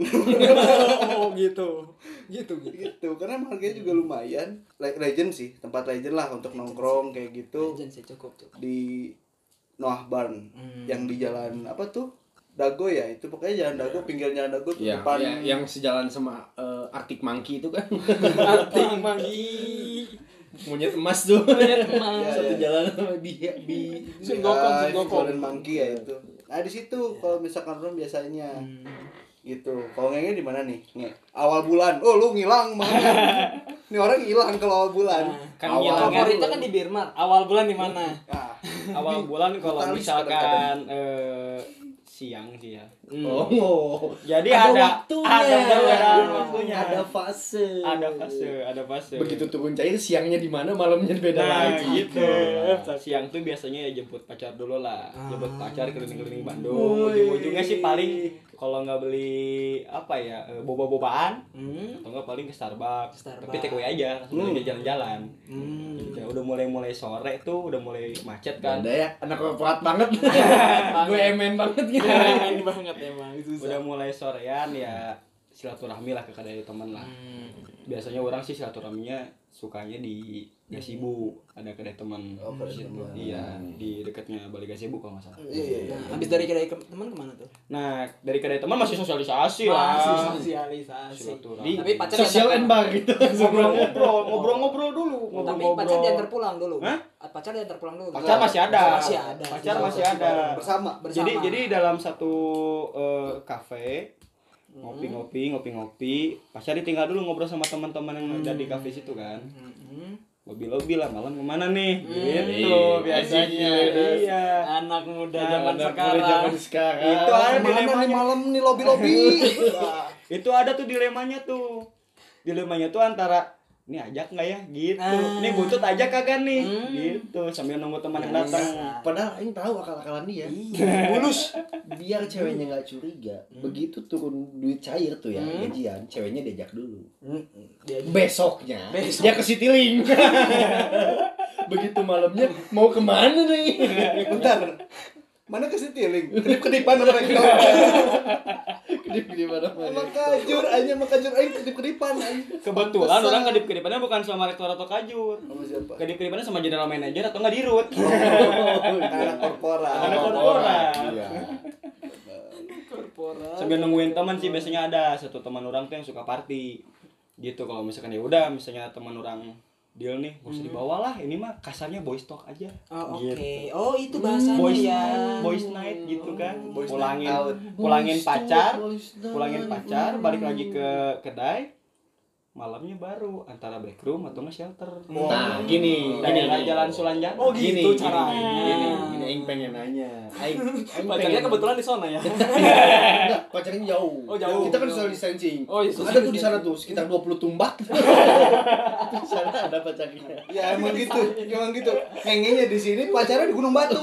[laughs] oh gitu. Gitu gitu. gitu, karena harganya juga lumayan. Le- Legend sih, tempat legend lah untuk nongkrong kayak gitu Legend sih cukup tuh. di Noah Barn Hmm. yang di jalan apa tuh? Dago ya, itu pokoknya jalan Dago, pinggir jalan Dago tuh Ya, depan ya, yang sejalan sama eh, Arctic Monkey itu kan [laughs] Arti magi. Monyet emas tuh. Monyet emas. [laughs] Ya, Satu ya. jalan sama bi bi. Sun Ya, Gokong, Sun itu Gokong. Golden Monkey ya itu. Nah di situ kalau misalkan orang biasanya Hmm. gitu. Kalau ngenge di mana nih? Nge. Awal bulan. Oh lu ngilang mana? [laughs] Ini orang hilang kalau awal bulan. Nah, kan Awal. Favoritnya kan di Birmar. Awal bulan di mana? Nah, awal bulan kalau misalkan eh, siang sih ya. Oh. Jadi ada, ada waktunya. ada perbedaan waktunya. Ada fase. ada fase, ada fase. Begitu turun cair siangnya di mana, malamnya beda Nah, lagi. gitu. Siang tuh biasanya ya jemput pacar dulu lah. Jemput pacar keliling-keliling Bandung. Ujung-ujungnya sih paling kalau nggak beli apa ya eh, boba-bobaan Hmm. atau nggak paling ke Starbucks. Starbucks. Tapi take away aja, langsung aja jalan-jalan. Hmm. Gitu. Udah mulai-mulai sore tuh udah mulai macet kan. Ada ya, anak korporat banget. [laughs] Gue emen banget gitu. [laughs] Keren banget emang itu. Udah mulai sorean ya silaturahmi lah ke kedai teman lah. Hmm. Biasanya orang sih silaturahminya sukanya di Gasibu ada kedai teman Oh, kedai di situ. teman. Iya, di dekatnya Bali Gasibu kalau nggak salah. iya iya iya. Nah, habis dari kedai ke- teman ke mana tuh? Nah, dari kedai teman masih sosialisasi Masih lah. sosialisasi. Silaturahmi. Tapi pacar Sosial and bar gitu. Ngobrol-ngobrol, ngobrol-ngobrol dulu, pulang. Tapi ngobrol-ngobrol. pacar diantar pulang dulu. Hah? Pacar diantar pulang dulu. Pacar masih ada. Masih ada. Pacar masih ada. Bersama. Bersama. Jadi jadi dalam satu eh, kafe ngopi-ngopi ngopi-ngopi pacar ditinggal dulu ngobrol sama teman-teman yang ada di kafe situ kan Hmm. lobby lobby lah malam ke mana nih gitu Iya, biasanya asik, iya Anak muda Anak zaman muda sekarang. zaman sekarang. Itu ada nih dilemanya. malam nih lobby lobby? [laughs] itu ada tuh dilemanya tuh dilemanya tuh antara ini ajak nggak ya gitu Ah. ini butut ajak kagak nih Hmm. gitu sambil nunggu teman yang Biasa. datang Padahal Aing tahu akal-akalan dia. Bulus. Biar ceweknya nggak curiga. Begitu turun duit cair tuh ya Hmm. gajian, ceweknya diajak dulu. Dia Besoknya Besok. dia ke Citiling. [laughs] Begitu malamnya mau ke mana nih? [laughs] Bentar. Mana ke Citiling? Kedip-kedipan sama mereka. [laughs] Kedip di mana Sama kajur aja sama kajur aing kedip-kedipan aing. kebetulan orang kedip kedipannya bukan sama rektor atau kajur sama siapa? kedip kedipannya sama general manager atau nggak dirut Anak korporat. Anak korporat. Iya. korporat. sambil nungguin teman sih biasanya ada satu teman orang tuh yang suka party gitu kalau misalkan ya udah misalnya teman orang deal nih gak usah dibawa lah ini mah kasarnya boys talk aja Oh, oke. Gitu. Oh, itu bahasanya boys ya. boys night gitu kan Boys pulangin night out. pulangin Boys pacar talk, boys talk. pulangin pacar balik lagi ke kedai malamnya baru antara back room atau nge shelter. Nah, gini, gini, Daerah gini. Jalan Sulanjana. Oh, Gini, gitu gini, caranya. Gini, gini, Aing pengen nanya. Aing, [laughs] Pacarnya kebetulan di sana ya. [laughs] Enggak, pacarnya jauh. Oh, jauh. Kita kan social distancing. Oh, iya, Ada tuh di sana tuh sekitar 20 tumbak. [laughs] di sana ada pacarnya. Ya emang gitu, emang gitu. Ngengenya di sini, pacarnya di Gunung Batu.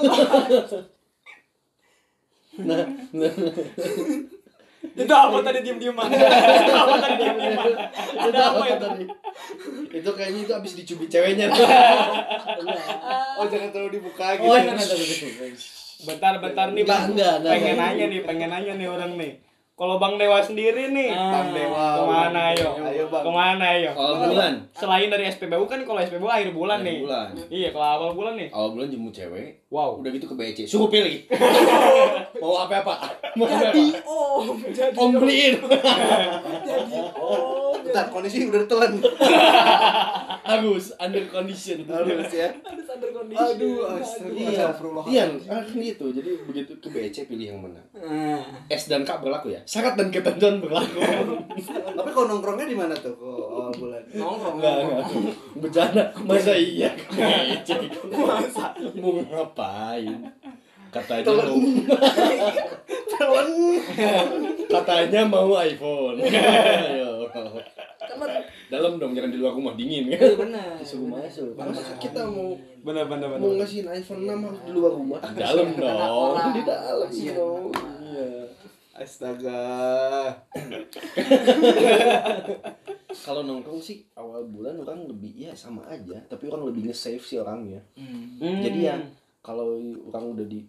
Nah, nah. Itu apa tadi diem-dieman? [laughs] Itu apa tadi diem-dieman? Ada apa itu? tadi? Itu kayaknya itu abis dicubit ceweknya. [laughs] Oh jangan terlalu dibuka gitu. Oh, Bentar, bentar nih, Enggak, Bang. enggak, enggak, pengen nanya nih, pengen nanya nih orang nih. Kalau Bang Dewa sendiri nih, Bang Dewa. ke mana ayo? Ayo, Bang. Ke mana ayo? Awal bulan. Selain dari SPBU kan kalau SPBU akhir bulan Akhir nih. bulan. Iya, kalau awal bulan nih. Awal bulan jemput cewek. Wow. Udah gitu ke BC. Suruh pilih. [laughs] Mau apa apa? Mau apa apa? Jadi om, jadi Om beliin. [laughs] jadi om. Bentar, kondisi udah telan. [laughs] Harus under condition. Harus ya. Harus under condition. Aduh, astaga. Iya, Astagfirullah. iya, kan itu. Jadi begitu ke BC pilih yang mana. Nah, S dan K berlaku ya. Syarat dan ketentuan berlaku. Tapi kalau nongkrongnya di mana tuh kok awal bulan? nongkrong. Enggak, enggak. Bercanda. Masa iya ke BC? Masa mau ngapain? Katanya mau Telan. katanya mau iPhone. [laughs] Ayo. Temen. Dalam dong jangan di luar rumah dingin kan. Iya benar. Disuruh masuk. Masa kita mau Bener, bener, bener. mau ngasihin iPhone 6 harus di luar rumah? Di dalam dong. Di dalam Kasihan dong. orang. Iya. Astaga. [laughs] Kalau nongkrong sih awal bulan orang lebih ya sama aja, tapi orang lebih nge-save sih orangnya. Hmm. Jadi ya kalau orang udah di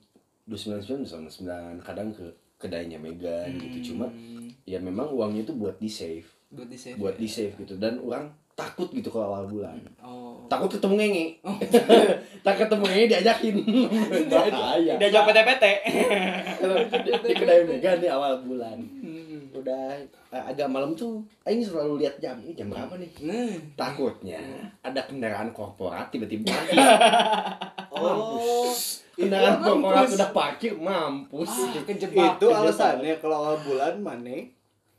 299 299 kadang ke kedainya Megan gitu. Cuma ya memang uangnya itu buat di save buat di save. buat di save gitu. Dan orang takut gitu kalau awal bulan. Oh. takut ketemu ngenge. [laughs] Tak ketemu ngenge diajakin. [laughs] Bahaya. Diajak PT-PT. [laughs] di, kedai Megan nih awal bulan. Hmm. Udah eh, agak malam tuh Aing selalu lihat jam ini jam berapa nih? Nah. takutnya ada kendaraan korporat tiba-tiba [laughs] Oh, kendaraan itu korporat mampus. udah parkir mampus. Ah, kejebak. itu alasannya kalau awal bulan Mane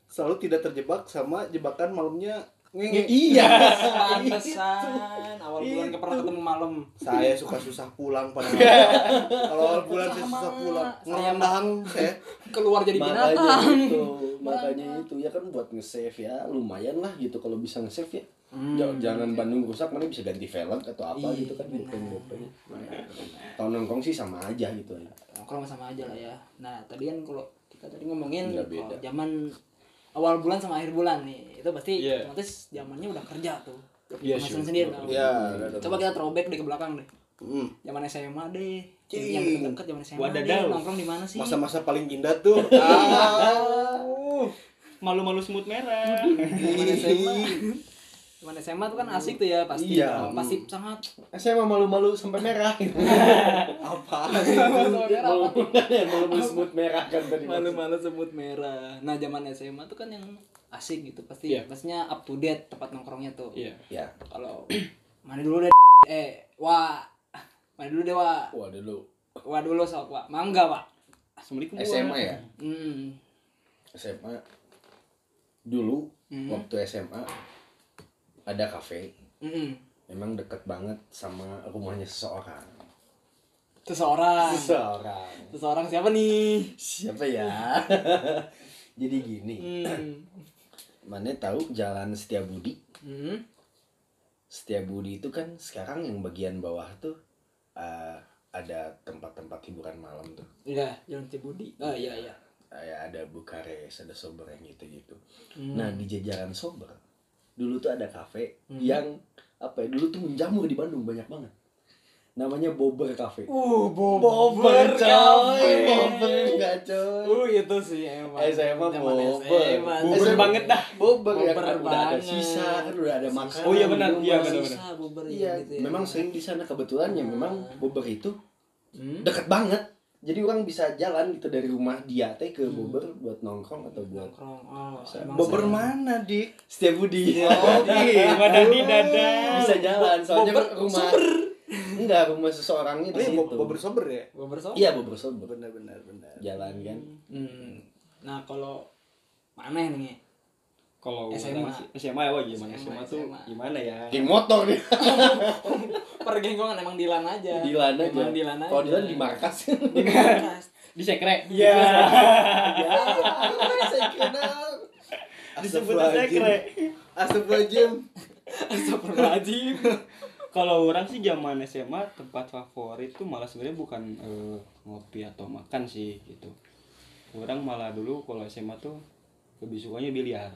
selalu tidak terjebak sama jebakan malamnya ngenge. iya Pantesan awal bulan gak pernah ketemu malam. Saya suka susah pulang pada kalau awal bulan saya susah pulang. Saya Ngerendang saya. Keluar jadi makanya binatang. itu makanya itu ya kan buat nge-save ya lumayan lah gitu kalau bisa nge-save ya Ja- jangan Bandung rusak mana bisa ganti velg atau apa Iya, gitu kan benar. gopeng-gopeng tahun nongkrong sih sama aja gitu ya Nongkrong sama aja lah ya. Nah, tadi kan kalau kita tadi ngomongin Iya, zaman awal bulan sama akhir bulan nih, itu pasti Iya. otomatis zamannya udah kerja tuh. Iya, Penghasilan sure. sendiri. dong. Iya, Coba kita throwback deh ke belakang deh. Zaman SMA deh. Cing. Yang deket-deket zaman SMA Wadadaw. deh. Nongkrong di mana sih? Masa-masa paling indah tuh. [laughs] Ah. Malu-malu semut merah. Zaman SMA. Zaman SMA tuh kan asik tuh ya pasti. Iya. Pasti sangat mah [laughs] [laughs] malu-malu sampai merah Apa? malu-malu semut merah kan tadi malu-malu semut merah. Nah, zaman SMA tuh kan yang asik gitu pasti Iya. pastinya up to date tempat nongkrongnya tuh. Iya. ya Kalau mana dulu deh [laughs] eh wah mana dulu deh wah wah dulu wah dulu sok wah mangga pak Assalamualaikum. SMA ya hmm. SMA dulu Mhm. waktu SMA ada kafe Mm-mm. memang deket banget sama rumahnya seseorang seseorang seseorang seseorang siapa nih siapa ya [laughs] jadi gini hmm. mana tahu jalan Setiabudi Hmm. Setiabudi itu kan sekarang yang bagian bawah tuh eh, ada tempat-tempat hiburan malam tuh Iya, Jalan Cibudi. Oh iya iya. kayak ada Bukares ada Sober yang gitu gitu Hmm. nah di jajaran Sober dulu tuh ada kafe Hmm. yang apa ya dulu tuh menjamur di Bandung banyak banget namanya Bobber Cafe Uh, Bobber Cafe. Bobber enggak coy Uh, itu sih emang. SMA Bobber SMA. SMA banget dah. Bobber ya kan udah ada sisa kan udah ada makanan Oh iya benar, iya benar. Bubur Iya, gitu ya. memang sering di sana kebetulan ya memang Bobber itu Hmm. deket banget. Jadi orang bisa jalan gitu dari rumah dia teh ke Bobber buat nongkrong atau buat nongkrong. Oh, saya- mana, Dik? setiap budi. Oh, Wadadi dada. bisa jalan soalnya Bobber kan rumah enggak rumah seseorangnya di Oh, iya, situ. Bobber sober ya? Bobber sok. Iya Bobber Sober. Benar benar benar. Jalan kan. Hmm. Nah, kalau mana nih? Kalau SMA. SMA ya wah gimana SMA, SMA, tuh SMA. gimana ya Geng motor dia. [laughs] pergenggongan emang Dilan aja Dilan aja. emang Dilan aja Kalau Dilan di markas. di [laughs] markas di sekre Iya. [laughs] Kenal. disebut sekre Astagfirullahaladzim. Astagfirullahaladzim kalau orang sih zaman SMA tempat favorit tuh malah sebenarnya bukan eh, ngopi atau makan sih gitu orang malah dulu kalau SMA tuh lebih sukanya biliar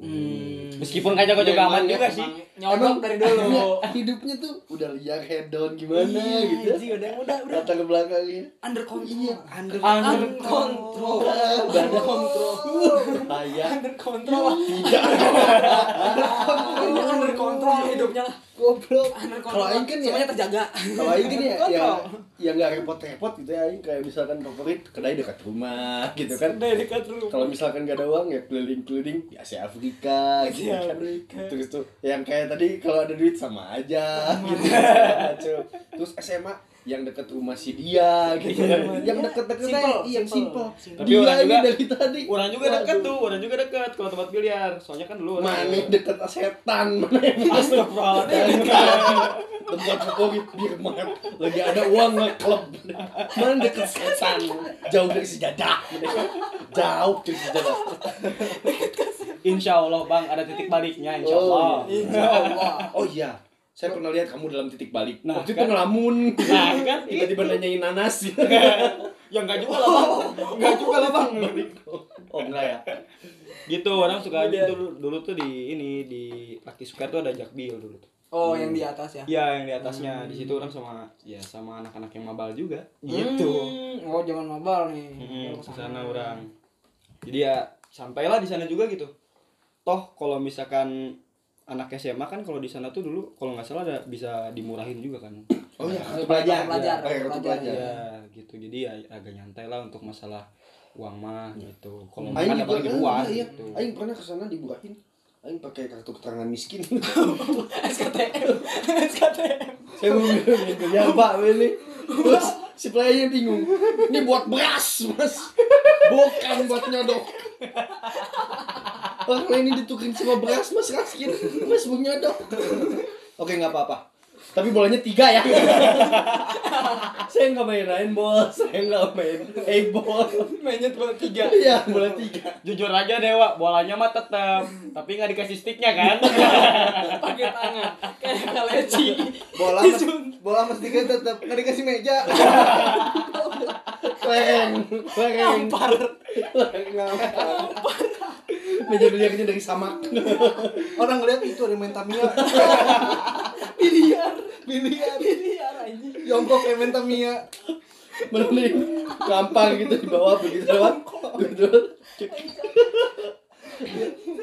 hmm. meskipun kayaknya kok juga aman juga sih. nyodok dari dulu. Iya, [laughs] hidupnya tuh udah liar head down gimana Iya, gitu. Ji, udah udah udah. Latar ke belakangnya. under control. Iya, under under control. Udah ada kontrol. Kayak under control. Tidak. Ini under control hidupnya lah. Goblok. under Kalau control aing kan ya semuanya terjaga. kalau aing kan ya ya yang nggak repot-repot gitu ya aing. Kayak misalkan favorit kedai dekat rumah gitu kan. Dari dekat rumah. Kalau misalkan gak ada uang ya keliling-keliling. Di Asia Afrika gitu Asia kan. Afrika. terus tuh yang kayak tadi kalau ada duit sama aja gitu terus SMA yang deket rumah si dia gitu kan. Rumah yang dia. deket-deket Simple, aja yang simple. simple. Tapi dia orang ini juga- dari tadi. orang juga dekat Waduh. tuh orang juga dekat kalau tempat biliar. Soalnya kan dulu mana deket setan mana yang [laughs] Astagfirullahaladzim. [laughs] tempat favorit Birmat lagi ada uang nge-klub mana deket setan? Jauh dari sejadah. Jauh dari sejadah. Insya Allah bang ada titik baliknya Insya Oh, Allah. insya Allah. Oh iya saya pernah lihat kamu dalam titik balik. Nah, waktu itu kan? ngelamun. Nah kan? [laughs] Tiba-tiba nanyain nanas. [laughs] Ya enggak juga lah bang, enggak juga lah bang. [laughs] oh enggak ya? Gitu orang suka aja dulu dulu tuh di ini di Laki Square tuh ada jakbil dulu tuh. oh yang di atas ya? Iya yang di atasnya. Di situ orang sama ya sama anak-anak yang mabal juga. Gitu. Hmm, oh jangan mabal nih. Mm, Kalau ke sana orang. Jadi ya sampailah di sana juga gitu. Toh kalau misalkan anak SMA kan kalau di sana tuh dulu kalau nggak salah ada bisa dimurahin juga kan. oh iya kartu Pelajar, pelajar pelajar, kartu pelajar, pelajar Ya gitu. Jadi ya agak nyantai lah untuk masalah uang mah gitu. Kalau makan apalagi kan, luar iya, gitu. Aing pernah ke sana diburahin. Aing pakai kartu keterangan miskin. [laughs] SKTM SKTM Saya mau bilang gitu, ya Pak ini. Terus si pelayannya bingung. Ini buat beras, Mas. Bukan buat nyodok. Orang ini ditukerin sama beras, Mas Raskin. Mas mau nyodok. Oke, nggak apa-apa. Tapi bolanya tiga ya. saya nggak main lain bos. Saya nggak main eh bos. mainnya cuma tiga Iya, bola tiga. Jujur aja Dewa, bolanya mah tetap, tapi nggak dikasih sticknya kan? pakai tangan kayak kaleci Bola mas, bola mas tiga tetap nggak dikasih meja. Lereng, lereng. ngampar Meja biliarnya dari samak. [laughs] Orang ngeliat itu ada main Tamiya. [laughs] biliar Biliar. biliar anjing Jongkok kayak main Tamiya. Mending gampang gitu di bawah begitu lewat. Begitu.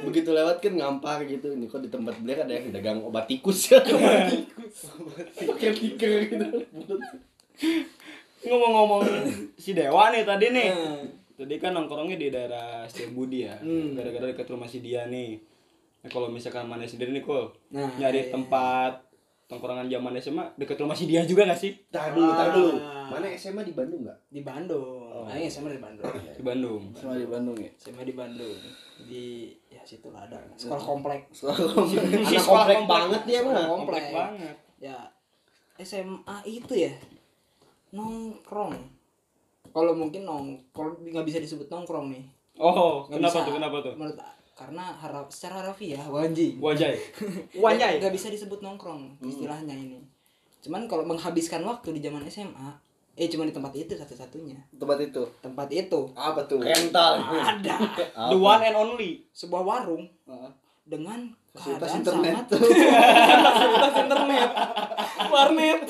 begitu lewat kan ngampar gitu. Ini kok di tempat biliar ada yang dagang obat tikus ya. Pakai tiker gitu. Ngomong-ngomong si Dewa nih tadi nih. Hmm. Tadi kan nongkrongnya di daerah Setiabudi ya. Hmm. Gara-gara dekat rumah si dia nih. Nah, kalau misalkan mana sendiri nih, Kul. Nah, nyari iya. tempat tongkrongan zaman SMA dekat rumah si dia juga gak sih? Tar dulu, tar dulu. Ah. Mana SMA di Bandung nggak? di Bandung Aing SMA di Bandung Di Bandung. Sama di Bandung ya. SMA di Bandung di ya situ lah ada sekolah komplek sekolah [laughs] komplek komplek. banget dia mah. Komplek. Komplek banget. ya SMA itu ya nongkrong kalau mungkin nong kalau nggak bisa disebut nongkrong nih Oh, Nggak kenapa bisa. tuh? Kenapa tuh? menurut karena harap secara harafiah wanji Wajay. Wajay. [laughs] nggak bisa disebut nongkrong istilahnya ini cuman kalau menghabiskan waktu di zaman SMA eh cuma di tempat itu satu-satunya Tempat itu. tempat itu Apa tuh? Rental. ada [laughs] The one and only. sebuah warung Heeh. dengan Fasilitas keadaan internet. sangat [laughs] fasilitas internet warnet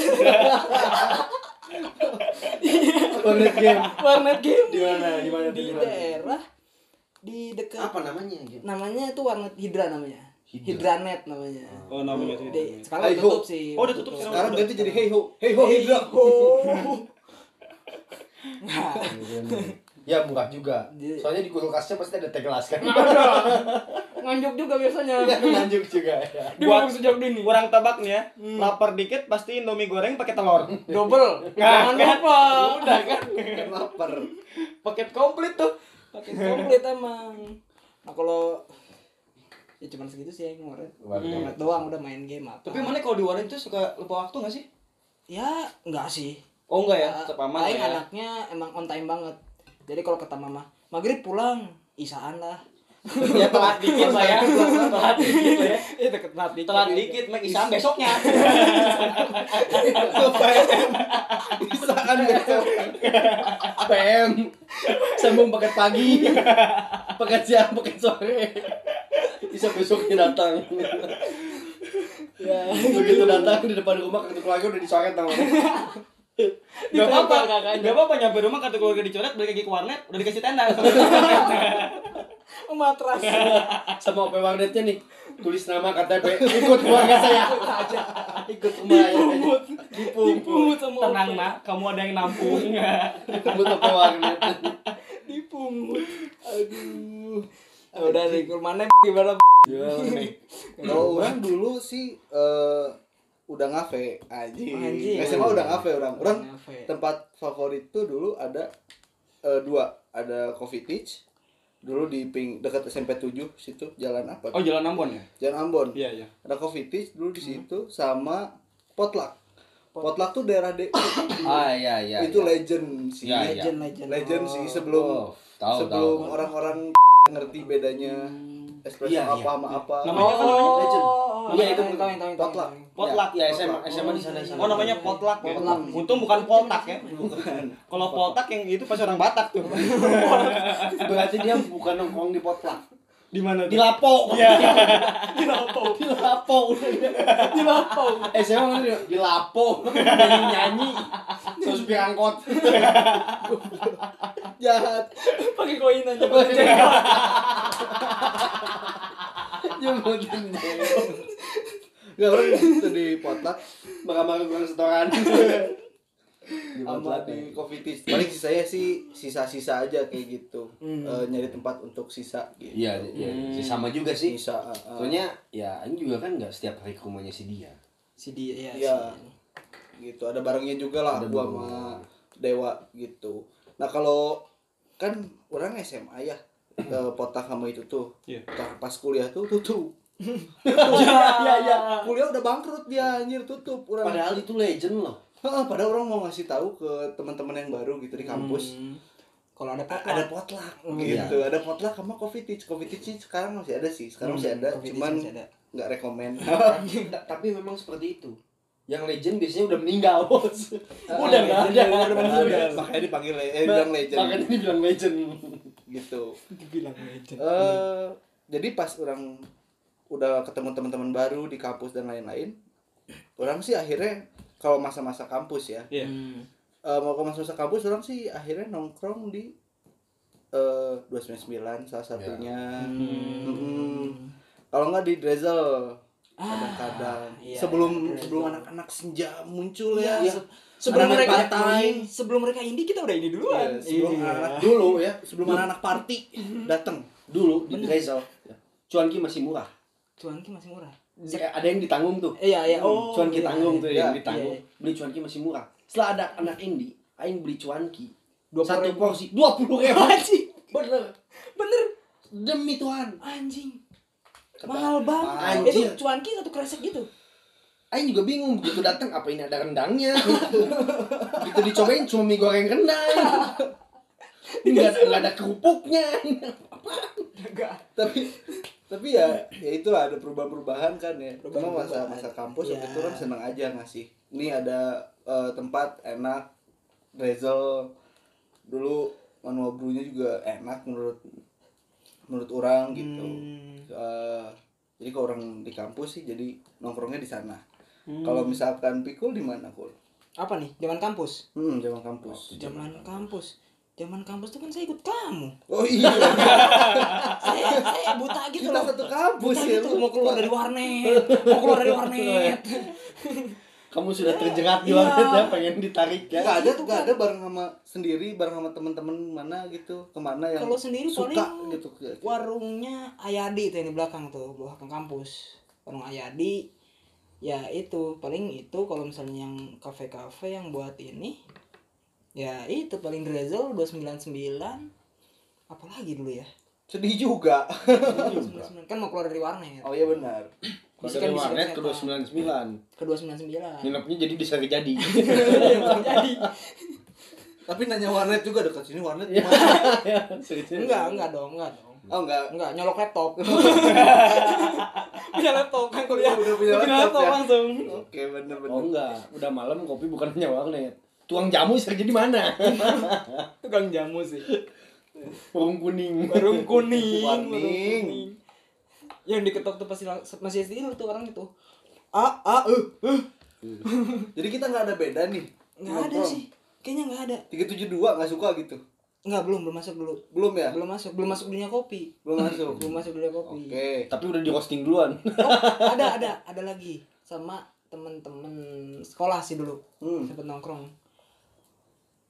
Warnet game. warnet game Di mana? Di mana? di daerah di dekat Apa namanya? gitu? namanya itu warnet hidra namanya Hidra. hidranet namanya Oh, namanya. Di, sekarang ho. tutup sih Oh, udah tutup sekarang. Sekarang ganti jadi hey ho. Hey ho Hey, Hidra. ho. Nah, [laughs] Ya murah juga. Soalnya di kulkasnya pasti ada teh gelas kan. Nganjuk juga biasanya Ya lanjut juga ya. Buat sejak dini kurang tabak nih ya. Lapar dikit pasti Indomie goreng pakai telur. double Nah, jangan kan? lupa Udah kan? Lapar. Paket komplit tuh. pakai komplit emang nah kalau ya cuman segitu sih yang warnet Warnet. warnet doang udah main game apa Tapi mana kalau di warnet itu suka lupa waktu nggak sih? ya enggak sih Oh enggak ya, tetap aman ya. anaknya emang on time banget jadi kalau kata mama maghrib pulang isaan lah ya telat dikit lah ya. telat dikit lah ya. itu telat dikit. Telat dikit, make isam besoknya. bisa kan besok PM sambung paket pagi. Paket siang paket sore. Bisa besoknya datang. Ya. Begitu datang di depan rumah kartu keluarga udah dicoret sama Gak apa-apa, gak apa-apa nyampe rumah kartu keluarga dicoret, balik lagi ke warnet, udah dikasih tenda. [laughs] [laughs] matras. [laughs] Sama OP warnetnya nih tulis nama KTP ikut keluarga saya. [laughs] ikut rumah ya. Dipungut. Sama Tenang nak, kamu ada yang nampung. ikut OP warnet dipungut. Aduh. Ah, udah nih mana gimana kalau orang dulu sih eh, udah ngafe. Anjing. Anjing. SMA udah ngafe orang. Orang tempat favorit tuh dulu ada eh, dua. Ada Coffee Teach dulu di ping dekat SMP 7 situ jalan apa Oh jalan Ambon ya? jalan Ambon Iya iya. ada Coffee Teach dulu di situ sama Potluck Potluck tuh daerah D ah iya iya itu legend sih Iya, iya. legend legend legend Oh. sih sebelum Oh, tahu sebelum orang-orang ngerti bedanya espresso Iya, apa iya. sama apa Namanya kan namanya legend. Oh, Iya, iya, itu tahu, tahu, tahu, potluck. Potluck. ya SMA SMA di sana sana. Oh namanya potluck ya? Potluck. Untung bukan poltak ya? Kalau poltak yang itu pasti orang Batak tuh. [laughs] berarti dia bukan nongkrong di potluck. Di mana? di lapo. Iya. [laughs] di lapo. Di lapo. Di lapo. Eh saya mau di lapo. Nyanyi nyanyi terus angkot. [laughs] Jahat. Pakai koin aja. Nyebutin Gak orang itu di potluck marah-marah kurang setoran sama di coffee tea. Paling sisanya sih sisa-sisa aja kayak gitu. Hmm. Eh, nyari tempat untuk sisa gitu. iya iya sih, sama juga sih Sisa. eh, eh. soalnya ya ini juga kan nggak setiap hari ke rumahnya si dia si dia ya Iya. si- gitu ada barangnya juga lah Ada gua sama dewa gitu nah kalau kan orang SMA ya eh, potak sama itu tuh Iya. Nah, pas kuliah tuh tutup Iya iya. [laughs] kuliah udah bangkrut dia anjir tutup orang. Padahal itu legend loh. Heeh, padahal orang mau ngasih tahu ke teman-teman yang baru gitu di kampus. Hmm. kalau ada potluck. ada potluck Oh, gitu. ada potluck sama coffee tea coffee tea sih sekarang masih ada sih sekarang masih ada cuman nggak rekomen. [laughs] Ta- tapi memang seperti itu. Yang legend biasanya udah meninggal bos. Ah, [laughs] udah nggak ada. ada. Makanya dipanggil le- eh, bilang legend. makanya dibilang legend. Gitu. Dibilang legend. Eh jadi pas orang udah ketemu teman-teman baru di kampus dan lain-lain orang sih akhirnya kalau masa-masa kampus ya Iya. Hmm. eh, mau ke masa-masa kampus orang sih akhirnya nongkrong di eh 299 salah satunya Hmm. Mm-mm. kalau nggak di Drezel kadang-kadang iya, sebelum iya, sebelum anak-anak senja muncul Iya, ya se- sebelum mereka pantai. sebelum mereka indie kita udah ini duluan Iya, sebelum Iya. anak-anak dulu ya sebelum anak-anak party datang dulu di Drezel cuanki masih murah cuanki masih murah. Ada yang ditanggung tuh. Iya iya. Oh cuanki iya, tanggung tuh iya. yang ditanggung. Iya, beli cuanki masih murah. Setelah ada anak indie aing beli cuanki satu porsi. Dua puluh ribu. [laughs] Anjing. Bener. Bener. Demi Tuhan. Anjing. Kata- mahal banget. Anjir. itu cuanki satu kresek gitu. Aing juga bingung begitu datang apa ini ada rendangnya? [laughs] Begitu dicobain cuma mie goreng rendang. [laughs] Nggak ada ada kerupuknya. Enggak. Tapi tapi ya ya itulah ada perubahan-perubahan kan ya. Cuma Perubahan-perubahan. masa masa kampus waktu Ya. itu kan senang aja ngasih. Ini ada eh, tempat enak Rezel dulu manual brewnya juga enak menurut menurut orang gitu. Hmm. Eh, jadi kalau orang di kampus sih jadi nongkrongnya di sana. Hmm. kalau misalkan pikul di mana kul? Apa nih? Zaman kampus? Hmm zaman kampus. Zaman kampus zaman kampus tuh kan saya ikut kamu. Oh iya. [laughs] Saya saya buta gitu kita loh. satu kampus buta ya gitu lu. mau keluar dari warnet mau keluar dari warnet. [laughs] Kamu sudah terjerat di Iya. warnet ya pengen ditarik ya. Gak ada Itu gak ada bareng sama sendiri bareng sama teman-teman mana gitu ke mana yang Kalau sendiri suka paling gitu warungnya Ayadi tuh yang di belakang tuh belakang kampus. Warung Ayadi. Ya itu. Paling itu kalau misalnya yang kafe-kafe yang buat ini ya itu paling Drezel 299 apalagi dulu ya? Sedih juga. Kan mau keluar dari warnet. Oh iya benar. Bisikan- dari warnet ke setan. 299 ke dua sembilan sembilan. Nginepnya jadi di Sari Jadi [laughs] jadi tapi nanya warnet juga dekat sini warnet Iya. enggak enggak dong enggak dong. Oh enggak. Enggak nyolok laptop. [laughs] Punya laptop kan kuliah. Udah punya laptop ya? langsung. Oke bener bener Oh enggak, udah malam kopi bukan hanya warnet Tuang jamu Sari Jadi mana? [laughs] tukang jamu sih. Warung kuning. Warung [laughs] kuning warung kuning. yang diketok tuh pasti masih tidur tuh orang itu. Ah ah eh eh [laughs] jadi kita nggak ada beda nih. Nggak ada sih. Kayaknya nggak ada. tiga tujuh dua nggak suka gitu. Nggak belum belum masuk dulu. Belum ya? Belum masuk belum masuk dunia kopi. Belum masuk. Belum masuk dunia kopi. Oke Tapi udah di roasting duluan. Oh ada ada ada lagi. Sama temen-temen sekolah sih dulu. Hmm. sempet nongkrong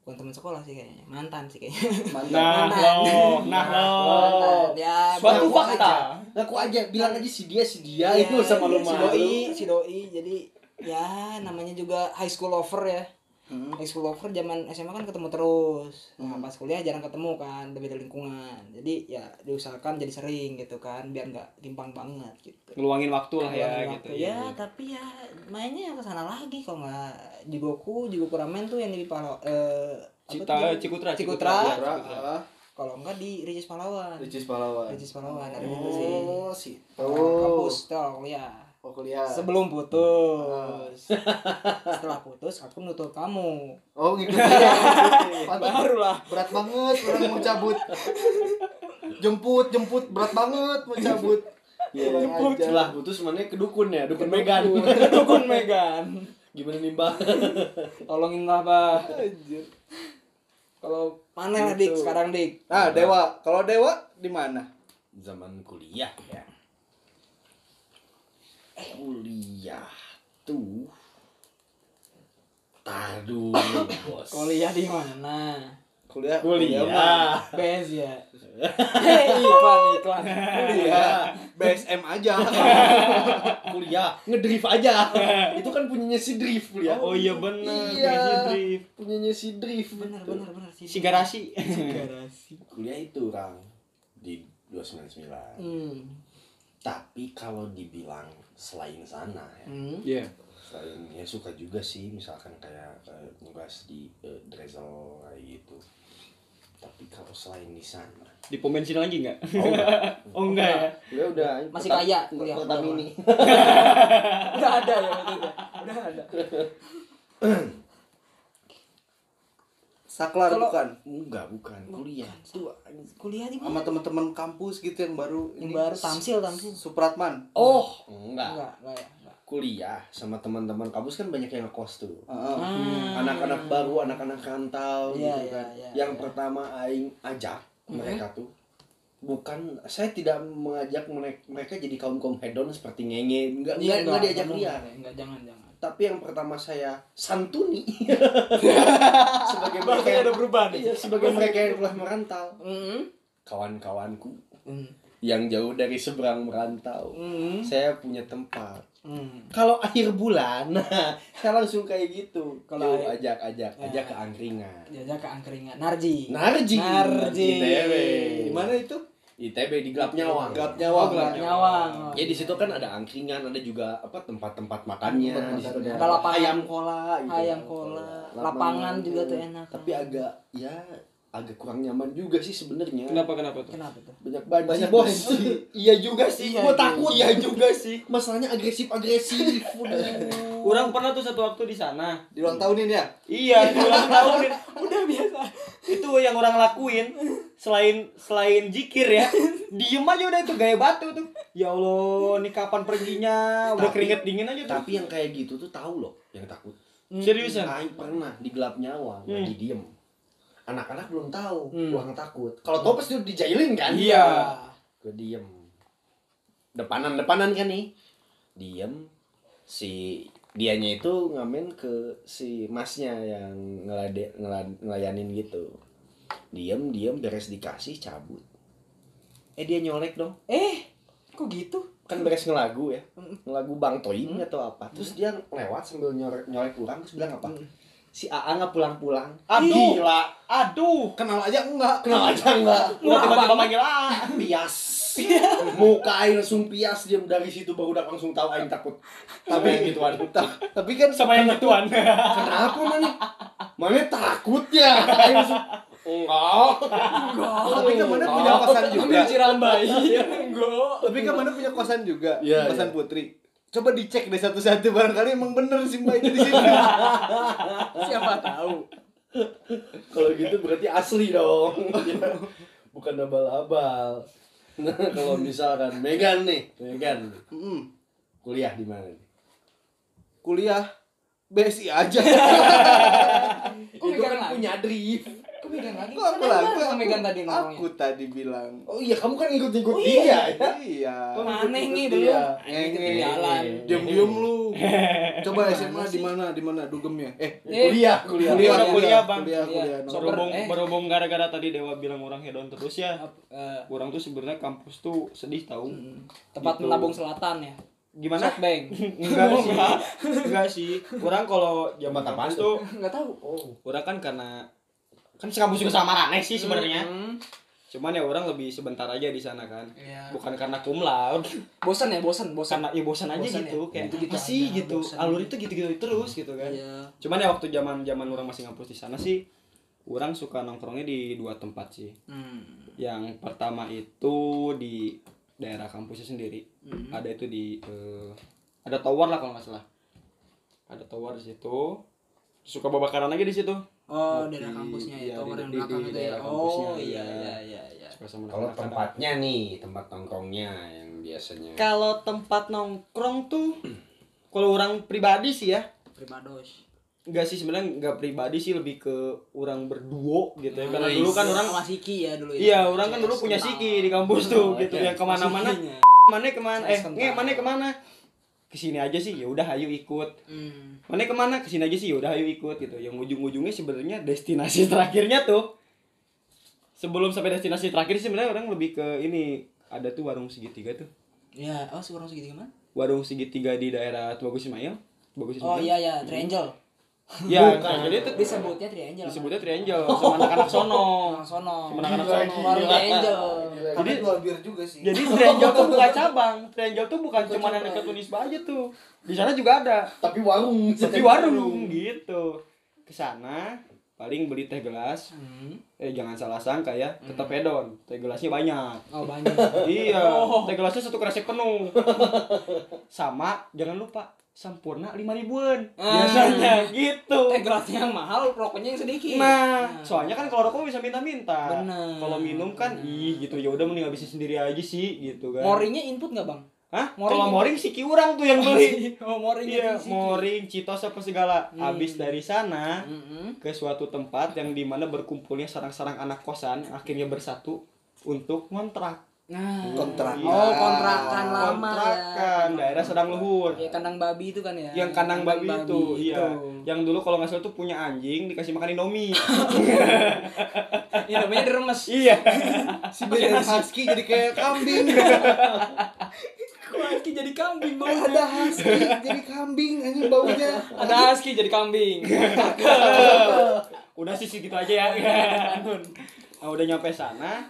bukan teman sekolah sih kayaknya mantan sih kayaknya mantap Nah, Mantan. lo, nah lo. mantan ya Suatu fakta. aja. Ngaku aja, bilang aja si dia, si dia Iya, itu sama lu si malu doi si doi jadi ya namanya juga high school lover ya Hmm. high school lover zaman SMA kan ketemu terus. Nah pas kuliah jarang ketemu kan beda lingkungan. Jadi ya diusahakan jadi sering gitu kan biar nggak timpang banget gitu. Ngeluangin waktu lah ya Waktu, gitu. ya tapi ya mainnya ke sana lagi kalau nggak. Jigoku jigoku ramen tuh yang di Palo eh Cita? Cikutra, Cikutra. Cikutra. ah. Kalau enggak di Ricis Palawan. Ricis pahlawan Ricis Palawan dari itu sih. Oh kampus tuh kuliah oh kuliah. Sebelum putus. [laughs] Setelah putus aku nutup kamu. Oh ngikutin [laughs] Pantes. Barulah. Berat banget orang mau cabut. Jemput jemput berat banget mau cabut. Iya, ajar. setelah putus mana ke dukun ya, dukun Megan. dukun. Megan. Gimana nimba? tolongin lah Anjir. kalau mana lah dik Gitu. sekarang dik. Nah dewa. Kalau dewa di mana? Zaman kuliah ya Kuliah tuh. Tar dulu bos. Kuliah di mana? Kuliah Kuliah. bes ya. [laughs] Hei iklan iklan. Kuliah BSM aja. [laughs] Kuliah, ngedrift aja. [laughs] Itu kan punyanya si drift kuliah Oh iya bener, Iya. Crazy Drift. Punyanya si drift. Benar benar benar sih Si garasi. garasi Kuliah itu orang Di 299 hmm. Tapi kalau dibilang selain sana ya hmm Iya. selain ya suka juga sih misalkan kayak eh, nugas di eh, Drizzle kayak gitu tapi kalau selain di sana Di pom bensin lagi nggak? oh enggak [laughs] Oh enggak ya. udah Masih kaya kuliah. Pertamini [laughs] udah ada ya waktu itu udah ada [laughs] saklar Kalau- bukan? Enggak bukan. Kuliah. Tuh kuliah di sama mana teman-teman kampus gitu yang baru yang ini. baru? Tamsil tamsil. Supratman. Oh. Enggak. Enggak enggak ya enggak. Kuliah sama teman-teman kampus kan banyak yang ngekos tuh. Ah. anak-anak baru anak-anak rantau Iya, gitu iya, kan. iya, yang iya. pertama aing ajak mereka tuh bukan saya tidak mengajak mereka, mereka jadi kaum kaum hedon seperti ngenge enggak Iya, enggak, enggak diajak enggak, liar enggak, enggak jangan jangan tapi yang pertama saya santuni. [laughs] Sebagai mereka Bahasanya ada perubahan iya, sebagai mereka yang telah merantau. Hmm kawan-kawanku hmm yang jauh dari seberang merantau hmm saya punya tempat. Hmm kalau akhir bulan nah [laughs] saya langsung kayak gitu. Kalau ajak ajak Ya. ajak ke angkringan. Jajak ke angkringan. Narji. Narji. Narji. ITB di mana itu ITB di Gelap Nyawang. Gelap oh Nyawang. gelap nyawang. Oh, ya di situ kan ada angkringan ada juga apa tempat-tempat makannya Tempat ada Ada lapangan. ayam kola gitu. ayam kola. Lapangan juga tuh enak. Tapi agak ya agak kurang nyaman juga sih sebenarnya. Kenapa kenapa tuh? kenapa tuh? Banyak banjir Banyak bos. iya juga sih Iya, gua iya. takut. iya juga sih. [laughs] Masalahnya agresif agresif [laughs] Kurang pernah tuh satu waktu di sana. di ulang tahunin ya? Iya, di ulang tahun. [laughs] udah biasa. Itu yang orang lakuin selain selain jikir ya. Diem aja udah itu gaya batu tuh. Ya allah ini kapan perginya? Udah Tapi- keringet dingin aja tuh. tapi yang kayak gitu tuh tahu loh yang takut. Seriusan? Aing pernah di gelap nyawang Hmm. lagi diem anak-anak belum tahu Hmm. kurang takut. Kalau tahu pasti udah dijailin kan? Iya. gue diem. Depanan depanan kan nih. Diem. Si dianya itu ngamen ke si masnya yang ngelade ngelad- ngelayanin gitu. Diem diem beres dikasih cabut. Eh dia nyolek dong. Eh kok gitu? Kan beres ngelagu ya. Ngelagu bang toim atau apa. Terus dia lewat sambil nyolek nyolek orang terus bilang apa? Mm. Si AA nggak pulang-pulang. Aduh. Gila. Aduh. Kenal aja enggak. Kenal aja enggak? Mau tiba-tiba panggil A. [laughs] Pias. [laughs] Muka aing langsung pias dia dari situ baru udah langsung tahu aing takut. Sama yang gituan. Tapi kan Sama yang gituan. Kenapa mana? Mana takut ya? Aing langsung enggak. tapi kan mana punya kosan juga. Ambil cirambai. Enggak. Tapi kan mana punya kosan juga. Iya, kosan. Putri. Coba dicek deh satu-satu barangkali emang bener si Mbak itu di sini. [laughs] Siapa tahu. Kalau gitu berarti asli dong. [laughs] Bukan abal-abal. Nah, [laughs] kalau misalkan Megan nih, Megan Mm, kuliah di mana nih? kuliah BSI aja. Itu kan lagi? punya drift. Kok Megan lagi? Kok aku Kan lah, bareng sama Megan tadi aku nongkrongnya. tadi bilang. Oh iya, kamu kan ngikut-ngikut Oh dia ya. Iya. Aneh nih Ikut belum. dia. Ngikutin jalan. Diam-diam lu. [laughs] Coba SMA di mana? Di mana dugemnya? Eh, Eh, Kuliah, kuliah. Kuliah, kuliah, Bang. Kuliah, Iya. kuliah. Berhubung Eh. berhubung gara-gara tadi Dewa bilang orang hedon terus ya. eh, Orang tuh sebenarnya kampus tuh sedih tahu. tempat Gitu. menabung selatan ya. Gimana? Softbank. [laughs] Enggak sih. Enggak sih. Orang kalau zaman Tempat kampus tuh Enggak tahu. Oh. orang kan karena kan sekampus juga sama Raneh sih sebenarnya. Hmm. Cuman ya orang lebih sebentar aja di sana kan. Iya. Bukan karena cum laude, Bosan ya, bosan, bosan. karena ya bosan aja Bosan gitu ya? kayak Gitu-gitu apa sih gitu. bosan. Alur itu gitu-gitu terus gitu kan. Iya. Cuman ya waktu zaman-zaman orang masih ngampus di sana sih orang suka nongkrongnya di dua tempat sih. Hmm. Yang pertama itu di daerah kampusnya sendiri. Hmm. Ada itu di eh, ada tower lah kalau nggak salah. Ada tower di situ. Suka babakaran lagi di situ. Oh, Di- daerah kampusnya iya, ya, tower di- yang belakang di itu ya. Oh, iya iya. iya iya iya. Kalau tempatnya nih, tempat nongkrongnya yang biasanya. Kalau tempat nongkrong tuh kalau orang pribadi sih ya Pribados. Enggak sih sebenarnya enggak pribadi sih lebih ke orang berduo gitu ya. Karena Nice. dulu kan orang Siki ya dulu ya. Iya, orang kan dulu punya siki di kampus tuh Oh, gitu iya. yang ke mana-mana. Sikinya. Mana ke mana? Eh, nge, mana ke mana? Ke sini aja sih, ya udah ayo ikut. Hmm. Mana ke mana? Ke sini aja sih, ya udah ayo ikut gitu. Yang ujung-ujungnya sebenarnya destinasi [laughs] terakhirnya tuh sebelum sampai destinasi terakhir sih sebenarnya orang lebih ke ini ada tuh warung segitiga tuh. Ya, oh seorang segitiga mana? Warung segitiga di daerah Tubagus Ismail. Tubagus Oh Ismail. iya ya, Triangle. Ya, jadi itu Disebutnya Triangle. disebutnya Triangle sama anak-anak sono. Sono. Sama anak-anak sono. Triangle. Tapi jual bir juga sih. Jadi Triangle tuh bukan [laughs] cabang. Triangle tuh bukan cuma yang dekat Unisba aja tuh. Di sana juga ada. Tapi warung. Tapi warung gitu. Ke sana paling beli teh gelas. Hmm. Eh jangan salah sangka ya, tetap hedon. Teh gelasnya banyak. Oh banyak. iya, Oh. teh gelasnya satu kresek penuh. [laughs] Sama, jangan lupa sampurna lima ribuan Ah. biasanya gitu. Teh gelasnya yang mahal, rokoknya yang sedikit. Nah, soalnya kan kalau rokok bisa minta-minta. Bener. Kalau minum kan, ih gitu ya udah mending habisin sendiri aja sih gitu kan. Moringnya input nggak bang? Hah? Moring Kalau moring si orang tuh yang beli. [laughs] oh moring iya, moring, citos apa segala. Hmm. Habis dari sana Mm-mm. ke suatu tempat yang di mana berkumpulnya sarang-sarang anak kosan akhirnya bersatu untuk ngontrak. Nah. Kontrakan. Oh kontrakan lama Kontrakan, ya. daerah sedang luhur. Ya kandang babi itu kan ya. Yang kandang babi, itu, iya. Yang dulu kalau nggak salah tuh punya anjing dikasih makan indomie. [laughs] Iya namanya diremes. iya. Si dari husky jadi kayak kambing. [laughs] Kok husky jadi kambing Eh, ada husky jadi kambing anjing baunya. Ada husky jadi kambing. [laughs] udah sih segitu aja ya. nah, udah nyampe sana.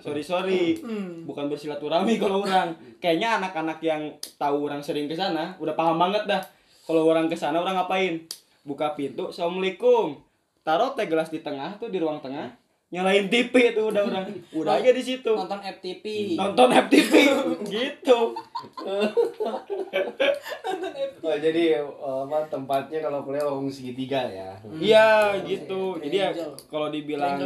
Sorry sorry, bukan bersilaturahmi kalau orang. Kayaknya anak-anak yang tahu orang sering ke sana udah paham banget dah. Kalau orang ke sana orang ngapain? Buka pintu, assalamualaikum. Taruh teh gelas di tengah tuh di ruang tengah. Nyalain TV tuh udah orang. Udah aja di situ. Nonton FTP. Nonton FTV [laughs] gitu. Oh, jadi eh, apa tempatnya kalau kuliah warung segitiga ya. Iya gitu. Jadi ya kalau dibilang.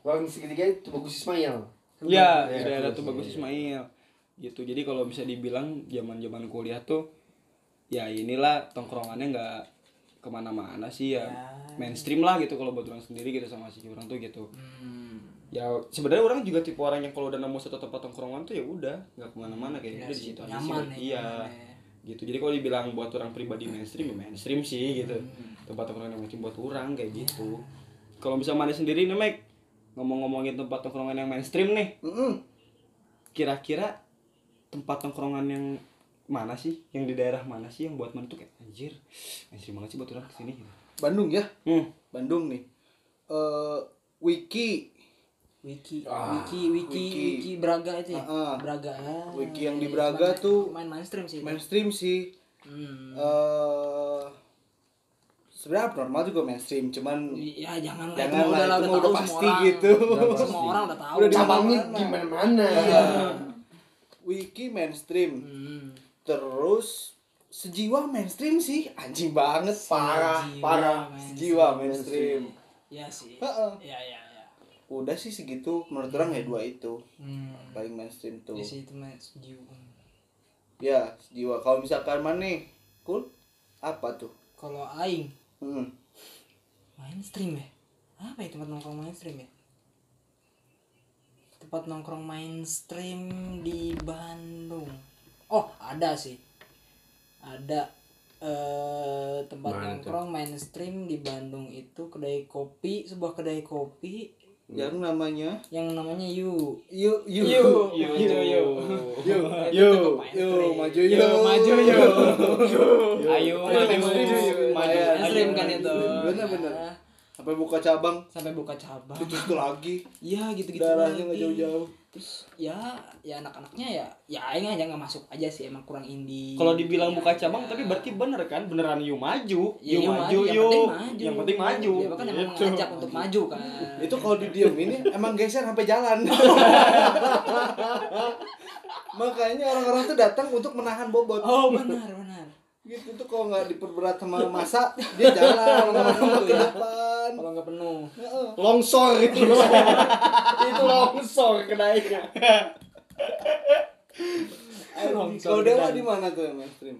Warung segitiga itu bagus Ismail. Iya, di daerah tuh bagus. Ismail. Gitu. Jadi kalau bisa dibilang zaman-zaman kuliah tuh ya inilah tongkrongannya nggak ke mana-mana sih ya. Mainstream lah gitu kalau buat orang sendiri gitu sama si orang tuh gitu. Hmm. Ya sebenarnya orang juga tipe orang yang kalau udah nemu satu tempat tongkrongan tuh ya udah nggak ke mana-mana kayak udah di situ aja sih. ya, Iya. ya. Gitu. Jadi kalau dibilang buat orang pribadi mainstream ya mainstream sih gitu. Hmm. Tempat tongkrongan yang mainstream buat orang kayak gitu. Kalau bisa mana sendiri nih Mike ngomong-ngomongin tempat tongkrongan yang mainstream nih Mm-mm. kira-kira tempat tongkrongan yang mana sih yang di daerah mana sih yang buat mana tuh kayak anjir mainstream banget sih buat orang ke sini gitu Bandung ya Hmm. Bandung nih eh Wiki Wiki, Ah, Wiki, Wiki, Wiki. Wiki Braga itu ya? Ah. Braga. ah. Wiki yang di Braga tuh main mainstream sih. itu. mainstream sih Hmm. eh sebenarnya normal juga mainstream cuman Ya jangan lah, Jangan lah, udah, itu udah pasti orang. gitu. Udah Semua orang udah tahu. Udah cabangnya mana-mana. di mana-mana Iya. Wiki mainstream Hmm. terus sejiwa mainstream sih anjing banget parah Sejiwa parah mainstream. sejiwa mainstream Iya sih. Heeh. Iya, iya, iya. udah sih segitu menurut orang ya dua itu Hmm. paling mainstream tuh Iya sih itu sejiwa. ya sejiwa kalau misalkan mana nih cool apa tuh Kalau aing hmm. mainstream ya? Apa ya tempat nongkrong mainstream ya? Tempat nongkrong mainstream di Bandung. Oh, ada sih. Ada eh tempat Mana tuh? nongkrong mainstream di Bandung itu kedai kopi, sebuah kedai kopi yang namanya yang namanya Yu. yuk yuk Yu, Yu, Yu, Yu. Yu, Yu, Yu, maju Yu. maju Yu. Ayo, maju, maju. Mainstream kan itu. Bener-bener. Ya, sampai buka cabang Sampai buka cabang. itu lagi Iya gitu-gitu. darahnya nggak lagi. jauh-jauh Terus ya ya anak-anaknya ya ya aing aja nggak masuk aja sih emang kurang indie. Kalau dibilang Ya, buka cabang, ya. tapi berarti bener kan? Beneran you maju, Ya, you iya, maju, yang penting maju. Yang penting maju. Ya kan emang Gitu. ngajak untuk maju kan. itu kalau didiemin ya, emang geser sampai jalan [laughs] makanya orang-orang tuh datang untuk menahan bobot Oh benar benar. gitu tuh kalau nggak diperberat sama masa dia jalan ke depan Kalau nggak penuh. Heeh. longsor. Itu [laughs] itu longsor kenainya kalau dewa di mana tuh yang mainstream?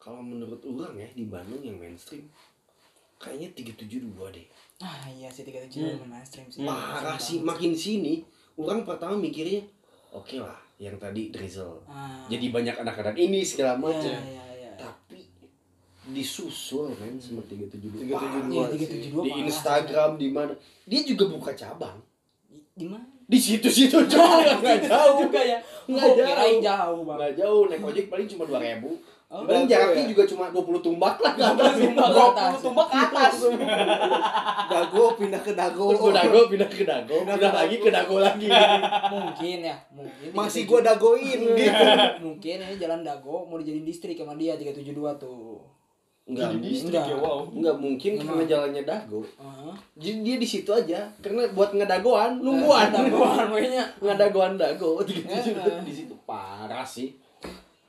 Kalau menurut orang ya di Bandung yang mainstream kayaknya 372 deh. Ah iya sih tiga tujuh mainstream sih. parah sih makin sini orang pertama mikirnya oke lah yang tadi drizzle. Ah. jadi banyak anak-anak ini segala Iya macam. iya iya. tapi disusul kan sama 372 372 Parah. Iya sih. tiga tujuh dua. di Instagram di mana dia juga buka cabang Di mana? di situ-situ [laughs] juga nggak jauh juga ya. Nggak Oh, jauh. kirain jauh bang. nggak jauh naik ojek paling cuma dua ribu Oh, paling jauh jaraknya ya? juga cuma 20 tumbak lah ke atas 20 tumbak ke atas. 20 tumbak ke atas dago pindah ke dago Terus gue dago pindah ke dago Pindah pindah ke lagi ke dago lagi Mungkin ya, mungkin. masih 372. gua dagoin gitu mungkin ini jalan dago mau dijadiin distrik sama dia 372 tuh. Enggak, Jadi distrik Enggak. ya, wow. enggak mungkin Emang. karena jalannya dago. Heeh. Jadi dia di situ aja karena buat ngedagoan, nungguan. Dagoan kayaknya. [laughs] ngedagoan dago gitu Eh. [laughs] di situ parah sih.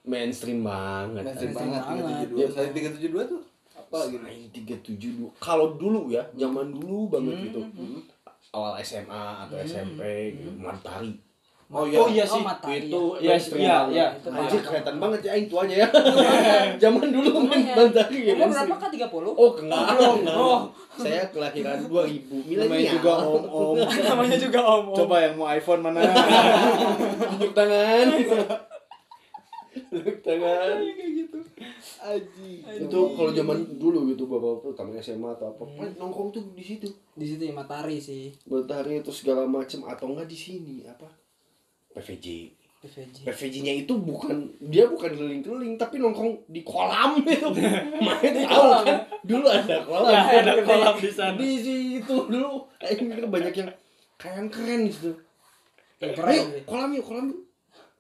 Mainstream banget. mainstream Mainstream banget banget. 372 selain 372 tuh apa lagi nih Selain 372. Kalau dulu ya, zaman dulu banget Hmm, gitu. Awal SMA atau SMP gitu, Matahari. Oh Oh iya sih. Oh, Matahari, itu Iya, mainstream iya, iya. Itu Anjir kelihatan banget ya aing tuanya ya. [laughs] zaman dulu main Lumayan. Matahari ya. Umur mainstream. berapa kak 30? Oh, enggak. enggak. Oh. Saya kelahiran 2000. namanya Milenial. juga om om [laughs] Namanya juga om. om. coba yang mau iPhone mana [laughs] tunjuk tangan. tunjuk tangan. Kayak gitu. aji Itu kalau zaman dulu gitu bapak pertama SMA atau apa, paling nongkrong tuh di situ. Di situ ya Matahari sih. Matahari itu segala macam atau enggak di sini apa? PVJ. PVJ. PVJ-nya itu bukan dia bukan keliling-keliling tapi nongkrong di kolam [laughs] itu. Main tahu kan? Dulu ada kolam. Ya, ada kolam di sana. Di situ dulu. Ini banyak yang keren-keren gitu. Yang keren Ayo, sih. kolam yuk, kolam yuk.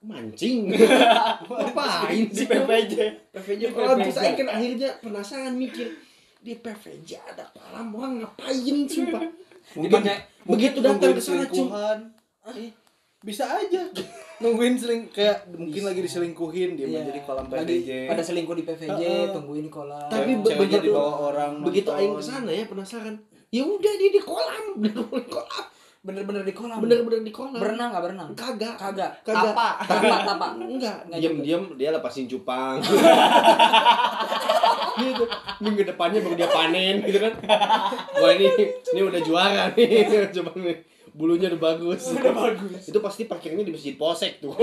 Mancing. [laughs] Ngapain Di sih? PPJ. PVJ kolam terus kan akhirnya penasaran mikir di PVJ ada kolam orang ngapain sumpah. mungkin begitu datang ke sana cum selingkuhan Eh, bisa aja [laughs] nungguin seling kayak mungkin lagi diselingkuhin dia Iya. jadi kolam Lagi PVJ pada selingkuh di PVJ, Heeh. tungguin di kolam. Tapi be- begitu- dibawa orang begitu aing ke sana ya penasaran ya udah dia di kolam [laughs] di kolam bener-bener di kolam. bener-bener di kolam Berenang nggak berenang? kagak Kagak. Kagak. Tapa, [laughs] tapa, tapa. enggak Nggak diam diam dia lepasin cupang gitu minggu depannya baru dia panen gitu kan wah ini ini udah juara nih cupang nih bulunya udah bagus. Udah bagus. Itu pasti parkirnya di masjid polsek tuh.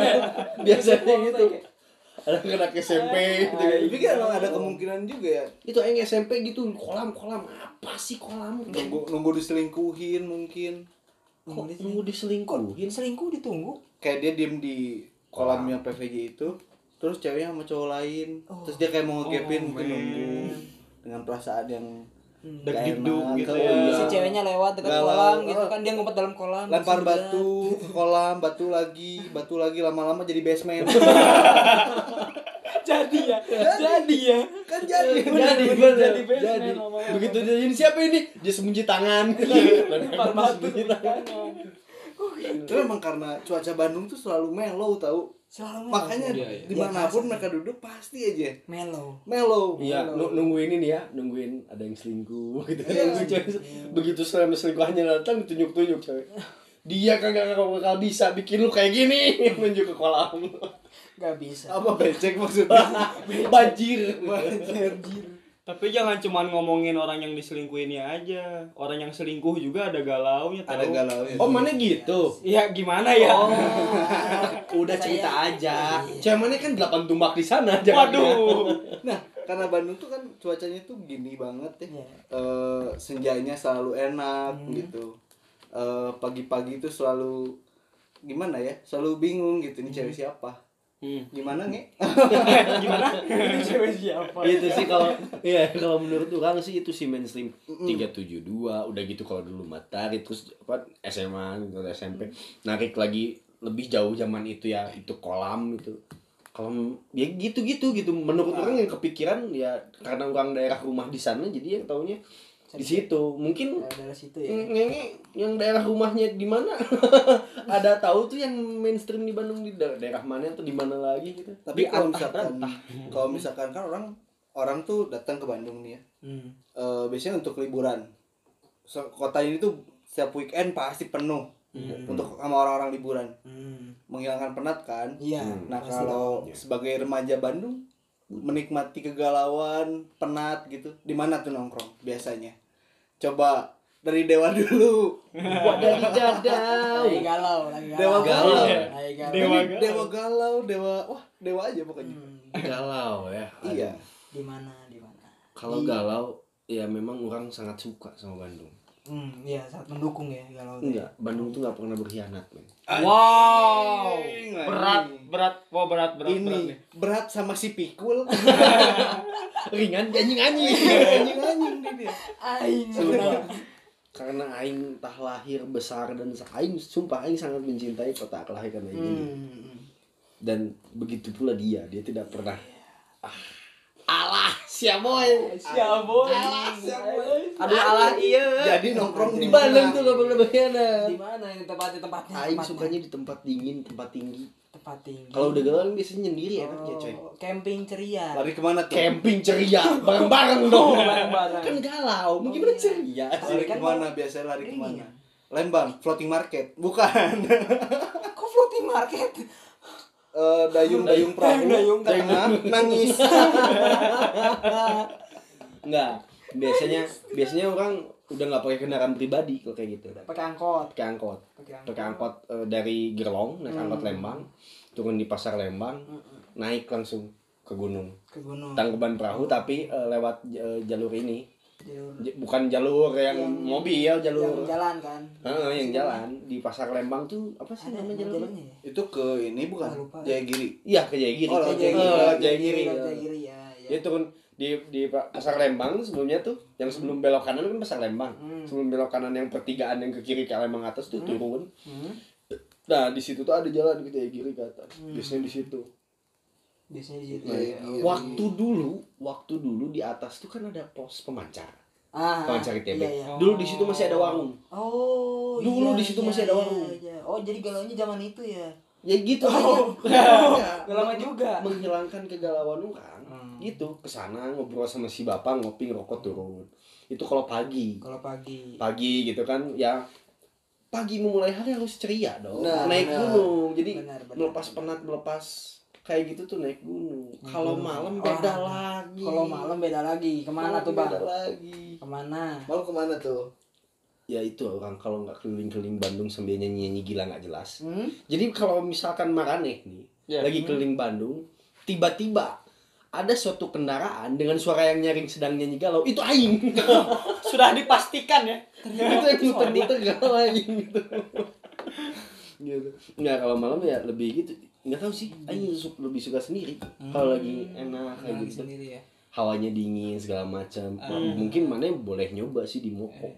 [laughs] Biasanya gitu. ada anak SMP gitu. Kan. tapi kan emang ada kemungkinan juga ya. Itu yang SMP gitu kolam kolam. Apa sih kolam? Nunggu nunggu diselingkuhin mungkin. Kok nunggu diselingkuhin? Selingkuh ditunggu. kayak dia diem di kolamnya PVJ itu terus ceweknya sama cowok lain. Terus dia kayak mau ngegapin Oh, mungkin nunggu dengan perasaan yang dak Gak dikduk gitu ya. iya. si ceweknya lewat dekat kolam gitu Oh. kan dia ngumpet dalam kolam lempar batu ke [laughs] kolam batu lagi batu lagi lama-lama jadi basement. [laughs] Jadi ya jadi. ya. Kan jadi. Jadi jadi. basement jadi begitu dia ini siapa ini? Dia sembunyi tangan. [laughs] Lempar batu Sembunyi tangan. itu emang karena cuaca Bandung tuh selalu mellow tahu selalu makanya Iya, iya. di mana pun mereka duduk pasti aja melo mellow Iya, nu- nungguin ini ya, nungguin ada yang selingkuh [laughs] gitu. Nungguin cewek. Begitu selama selingkuhannya datang ditunjuk-tunjuk cewek. Dia kagak kagak bakal bisa bikin lu kayak gini, [laughs] nunjuk ke kolam. nggak bisa apa becek maksudnya [laughs] Banjir. Tapi jangan cuman ngomongin orang yang diselingkuhinnya aja. Orang yang selingkuh juga ada galaunya tahu. ada galau ya Oh, mana gitu? Iya gimana ya? Udah cerita aja. Cewek mana kan delapan tumbak di sana jangan ya. waduh nah karena Bandung tuh kan cuacanya tuh gini banget ya. Iya. Eh, senjanya selalu enak gitu. Eh, pagi-pagi tuh selalu gimana ya? Selalu bingung gitu ini cewek siapa Hmm. gimana nge? [laughs] Gimana? Ini cewek siapa? Itu sih kalau iya kalau menurut orang sih itu sih mainstream. 372 udah gitu kalau dulu matahari terus apa SMA gitu SMP narik lagi lebih jauh zaman itu ya itu kolam itu kalau ya gitu gitu. Gitu menurut orang yang kepikiran ya karena orang daerah rumah di sana jadi yang taunya di situ. Mungkin dari situ ya. Yang daerah rumahnya di mana? [laughs] Ada tahu tuh yang mainstream di Bandung di da- daerah mana atau di mana lagi gitu? Tapi kalau misalkan kalau misalkan kan orang orang tuh datang ke Bandung nih ya. Hmm. Eh, biasanya untuk liburan. So, kota ini tuh setiap weekend pasti penuh untuk sama orang-orang liburan. Hmm. menghilangkan penat kan? Iya nah pasti. kalau sebagai remaja Bandung menikmati kegalauan penat gitu. Di mana tuh nongkrong biasanya coba dari dewa dulu. Buat dari dadau lagi galau lagi Dewa galau galau. Dewa galau. dewa galau dewa wah dewa aja pokoknya. Hmm. galau ya iya. Di mana di mana? Kalau galau ya memang orang sangat suka sama Bandung hmm iya sangat mendukung ya galau enggak Bandung tuh nggak pernah berkhianat men. Wow berat berat wah berat berat berat ini nih. berat sama si pikul. [laughs] Ringan anjing anjing. Anjing anjing dia aing. Karena aing tah lahir besar dan aing sumpah aing sangat mencintai kota kelahiran aing ini. Hmm. dan begitu pula dia dia tidak pernah ah, alah siapa boy. Siapa boy. Aduh alah iya. Jadi nongkrong di Bandung mana? tuh gak pernah berkhianat di mana ini tempatnya tempatnya? Aing sukanya di tempat dingin tempat tinggi. Tempat tinggi. Kalau udah galau biasanya nyendiri enaknya coy? Oh, camping ceria. Lari ke mana tuh? Camping ceria bareng-bareng dong. Bareng-bareng. kan galau mau gimana ceria? Sih lari kan ke mana? biasanya lari ke mana? Lembang floating market. Bukan. Kok floating market Eh, dayung [laughs] dayung perahu Dayung, ke tengah nangis. [laughs] Enggak. Biasanya biasanya orang udah nggak pakai kendaraan pribadi kalau kayak gitu. Pakai angkot. Pakai angkot. Pakai angkot. Angkot eh, dari Gerlong naik angkot Lembang turun di pasar Lembang naik langsung ke gunung. Ke gunung. Tangkuban perahu tapi eh, lewat eh, jalur ini Jalur- J- bukan jalur yang, mobil yang jalur jalan kan? Heeh, yang jalan. Di pasar Lembang tuh apa sih ada nama nama jalurnya? ya? Itu ke ini bukan? Ah, lupa. Jayagiri. Iya ke Jayagiri. Oh, Eh, Jayagiri. lewat Jayagiri ya ya dia turun di di pa- pasar Lembang sebelumnya tuh yang sebelum belok kanan kan pasar Lembang. Hmm. sebelum belok kanan yang pertigaan yang ke kiri ke Lembang atas tuh turun. Hmm. nah di situ tuh ada jalan ke Jayagiri ke atas. Biasanya di situ biasanya di situ Iya, ya. iya. waktu dulu waktu dulu di atas tuh kan ada pos pemancar ah pemancar ITB iya, iya. dulu di situ masih ada warung oh Dulu iya, di situ iya, masih ada iya, warung. iya. oh jadi galaunya zaman itu ya ya gitu Oh. [laughs] Udah lama juga. menghilangkan kegalauan orang Hmm. gitu ke sana ngobrol sama si bapak ngopi ngerokok turun itu kalau pagi kalau pagi pagi gitu kan ya pagi memulai hari harus ceria dong Nah, naik gunung jadi Benar, benar, melepas benar. penat melepas kayak gitu tuh naik gunung. Kalau gunung. malam beda lagi. Kalau malam beda lagi. Ke mana Malam tuh bang? beda lagi. Ke mana? Mau ke mana tuh? Ya itu orang kalau nggak keliling-keliling Bandung sambil nyanyi-nyanyi gila nggak jelas. Hmm? jadi kalau misalkan Maraneh nih Ya. lagi keliling Bandung tiba-tiba ada suatu kendaraan dengan suara yang nyaring sedang nyanyi galau. Itu aing. [laughs] Sudah dipastikan ya? Itu yang muter-muter galau aing gitu [laughs] gitu. Nggak kalau malam ya lebih gitu nggak tahu sih aing su- lebih suka sendiri kalau lagi enak kayak gitu sendiri ya hawanya dingin segala macam mungkin mana boleh nyoba sih di Moko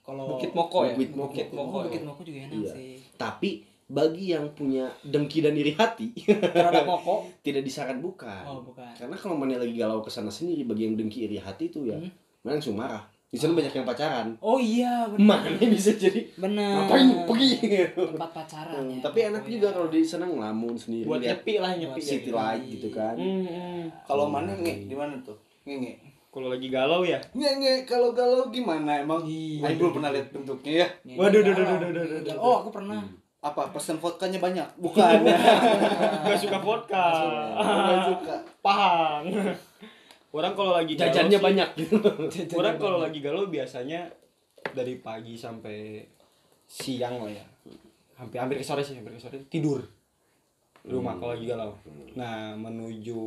Kalau Bukit Moko ya? Bukit Moko. Bukit Moko. Oh, ya? Bukit Moko juga enak Iya. sih. tapi bagi yang punya dengki dan iri hati Terhadap Moko. [laughs] tidak disaran bukan Oh, bukan. karena kalau mana lagi galau ke sana sendiri bagi yang dengki iri hati itu ya Hmm. mana langsung marah di sana banyak yang pacaran Oh iya, benar. mana bisa jadi Benar. ngapain pergi Tempat pacaran ya. tapi enak juga kalau di sana ngelamun sendiri Buat lihat nyepi lah nyepi. city ya. light gitu kan Hmm, hmm. Kalau mana nge di mana tuh? Nge nge. Kalau lagi galau ya. Nge nge kalau galau gimana emang? Iya. Aing belum pernah lihat bentuknya ya. Waduh, galau. duh, duh, duh, duh, duh, duh. Oh, aku pernah. Apa pesen vodkanya banyak? [laughs] Bukan. [laughs] Gak suka vodka. Bukan suka. Pahang. Orang kalau lagi galau jajannya sih- banyak [laughs] Orang kalau lagi galau biasanya dari pagi sampai siang lah ya. Hampir hampir ke sore sih, hampir ke sore tidur. Rumah kalau lagi galau. Nah, menuju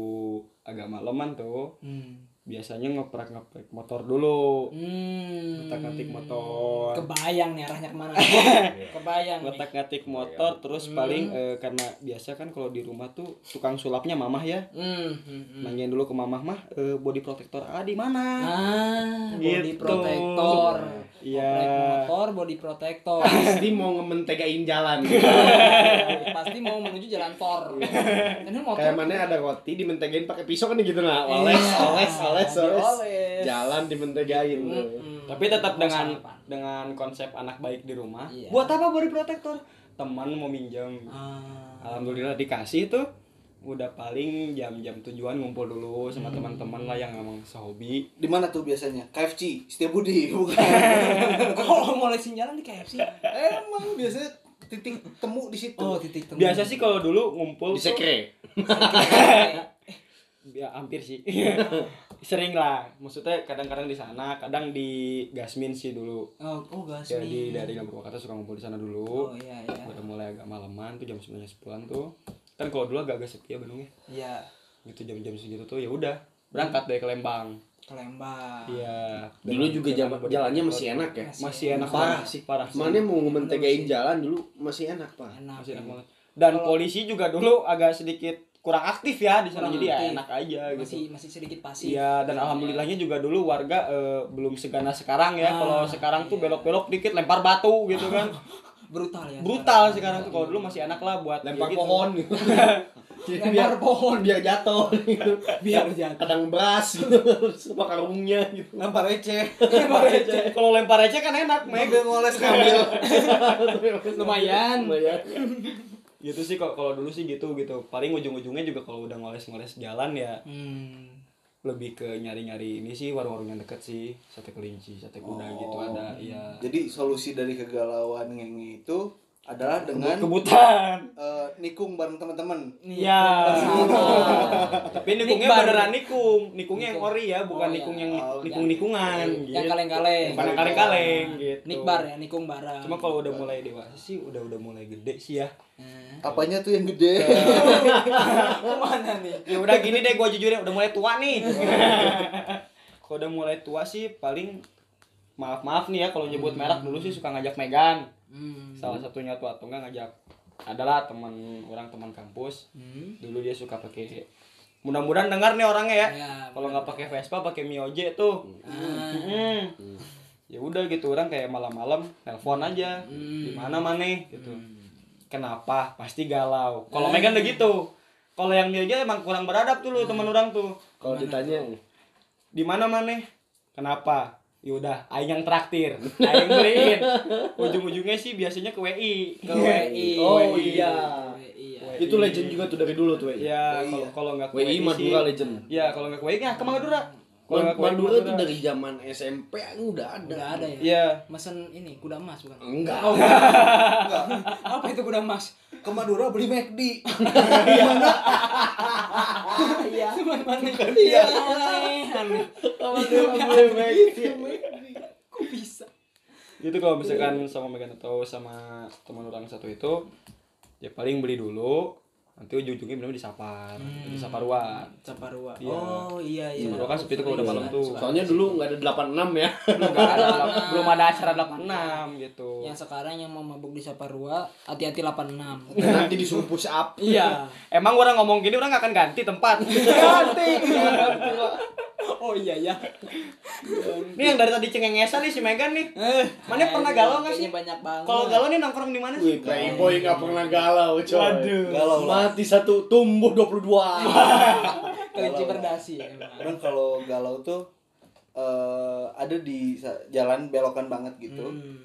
agak malaman tuh Hmm. Biasanya ngeprak-ngeprak motor dulu. Hmm. Ngotak-ngatik motor. Kebayang nih arahnya ke mana. [laughs] Kebayang nih. Ngotak-ngatik motor terus paling eh, karena biasa kan kalau di rumah tuh tukang sulapnya mamah ya. Hmm. hmm, hmm. Nanyain dulu ke mamah mah eh, body protector ah di mana? Ah, body Gitu. protector. Iya. Oprek motor, body protector. [laughs] pasti mau ngementegain jalan [laughs] Pasti mau menuju jalan tor. Ini motor kayak mana ada roti dimentegain pakai pisau kan gitu nah oles oles oles oles Dioles. jalan dimentegain Hmm. Tapi tetap dengan dengan konsep anak baik di rumah. Iya. Buat apa body protector? Teman mau minjem. Ah. Alhamdulillah dikasih tuh. Udah paling jam-jam tujuan ngumpul dulu sama Hmm. teman-teman lah yang emang sehobi. Di mana tuh biasanya? KFC, Setiabudi, [laughs] bukan. [laughs] Kalau mau lesin jalan di KFC. Emang biasanya titik temu di situ. Oh, titik temu. Biasa sih kalau dulu ngumpul di tuh- [laughs] sekre ya hampir sih. Sering lah. Maksudnya kadang-kadang di sana, kadang di Gasmin sih dulu. Oh, oh Jadi gasmi. dari Lampu Purwakarta suka ngumpul di sana dulu. Oh iya iya. Udah mulai agak malaman tuh jam 9 10 tuh. Kan kalau dulu agak-agak sepi ya Bandungnya. Iya. Gitu jam-jam segitu tuh ya udah berangkat dari ke Lembang. Ke Lembang. Iya. dulu juga body jalannya masih enak ya Masih enak Parah banget sih, parah. mana mau ngementegain jalan dulu masih enak pak Enak. Masih enak banget. Dan polisi juga dulu agak sedikit kurang aktif ya di sana jadi ya enak aja Masih gitu. masih sedikit pasif. Iya dan alhamdulillahnya juga dulu warga eh, belum seganas sekarang ya. Ah, Kalau sekarang tuh belok-belok dikit lempar batu gitu kan. [laughs] Brutal ya. Brutal sekarang tuh kalau dulu masih enak lah buat lempar ya [laughs] gitu. pohon gitu Jadi Lempar pohon. biar jatuh gitu Biar jatuh. kadang beras gitu sama karungnya gitu Lempar receh. Lempar receh. Kalau lempar receh kan enak, Meg. Ngambil ngoles ngambil. [laughs] Lumayan. lumayan Gitu sih kalau kalau dulu sih gitu gitu. Paling ujung-ujungnya juga kalau udah ngoles-ngoles jalan ya Hmm. lebih ke nyari-nyari ini sih warung-warung yang deket sih sate kelinci sate kuda gitu ada iya Jadi solusi dari kegalauan ngenge itu adalah dengan kebutan eh, nikung bareng teman-teman. iya [laughs] tapi nikungnya Nikbar. beneran nikung nikungnya yang ori ya bukan Oh, iya. nikung yang Oh, nikung nikungan Yang gitu kaleng-kaleng. bukan yang kaleng-kaleng gitu Nikbar ya, nikung barang. cuma kalau udah mulai dewasa sih udah udah mulai gede sih ya Eh, Apanya tuh yang gede? Ke mana [laughs] nih? ya udah gini deh gue jujur ya udah mulai tua nih [laughs] kalau udah mulai tua sih paling maaf maaf nih ya kalau nyebut merek dulu sih suka ngajak Megan Hmm. salah satunya tuh atau enggak ngajak adalah teman orang teman kampus Hmm. dulu dia suka pakai mudah-mudahan dengar nih orangnya ya Ya, kalau nggak pakai Vespa pakai Mioje tuh Ah. Mm. ya udah gitu orang kayak malam-malam nelpon aja Hmm. di mana maneh gitu kenapa? Pasti galau. Kalau Megan udah gitu. Kalau yang Mioje emang kurang beradab tuh lu teman orang tuh. Kalau ditanya di mana maneh kenapa? Yaudah aing yang traktir. Aing beliin. [laughs] Ujung-ujungnya sih biasanya ke WI Ke WI. Oh, WI. iya. Iya. itu legend juga tuh dari dulu tuh WI ya WI kalau ya. kalau nggak ke WI WI Madura legend. Ya kalau nggak ke WI ya ke Madura WI Madura tuh dari zaman SMP udah ada Udah ada ya. Iya. Mesen ini kuda emas bukan? enggak Oh, enggak. Apa itu kuda emas? Ke Madura beli McD. Iya. Mana? Iya. Aneh, aneh. Kok bisa? itu kalau misalkan sama Megan atau sama teman orang satu itu ya paling beli dulu nanti ujung-ujungnya benar di sapar di saparuan Saparua. Iya. Oh iya iya. Saparua kan sepi tuh kalau udah malam tuh soalnya dulu nggak ada 86 ya belum ada belum ada acara 86 gitu Yang sekarang yang mau mabuk di Saparua, hati-hati 86. nanti disuruh push up Iya. emang orang ngomong gini orang nggak akan ganti tempat [laughs] ganti Oh iya ya. Ini yang dari tadi cengengesan nih si Megan nih. Eh, Mana pernah galau nggak sih? Kayaknya banyak banget. Kalau galau nih nongkrong di mana Wih, sih? playboy nggak pernah galau, coy. Waduh. Galau lah. Mati satu, tumbuh 22. [laughs] kelinci berdasi ya emang. Kalau galau tuh eh ada di jalan belokan banget gitu. Hmm.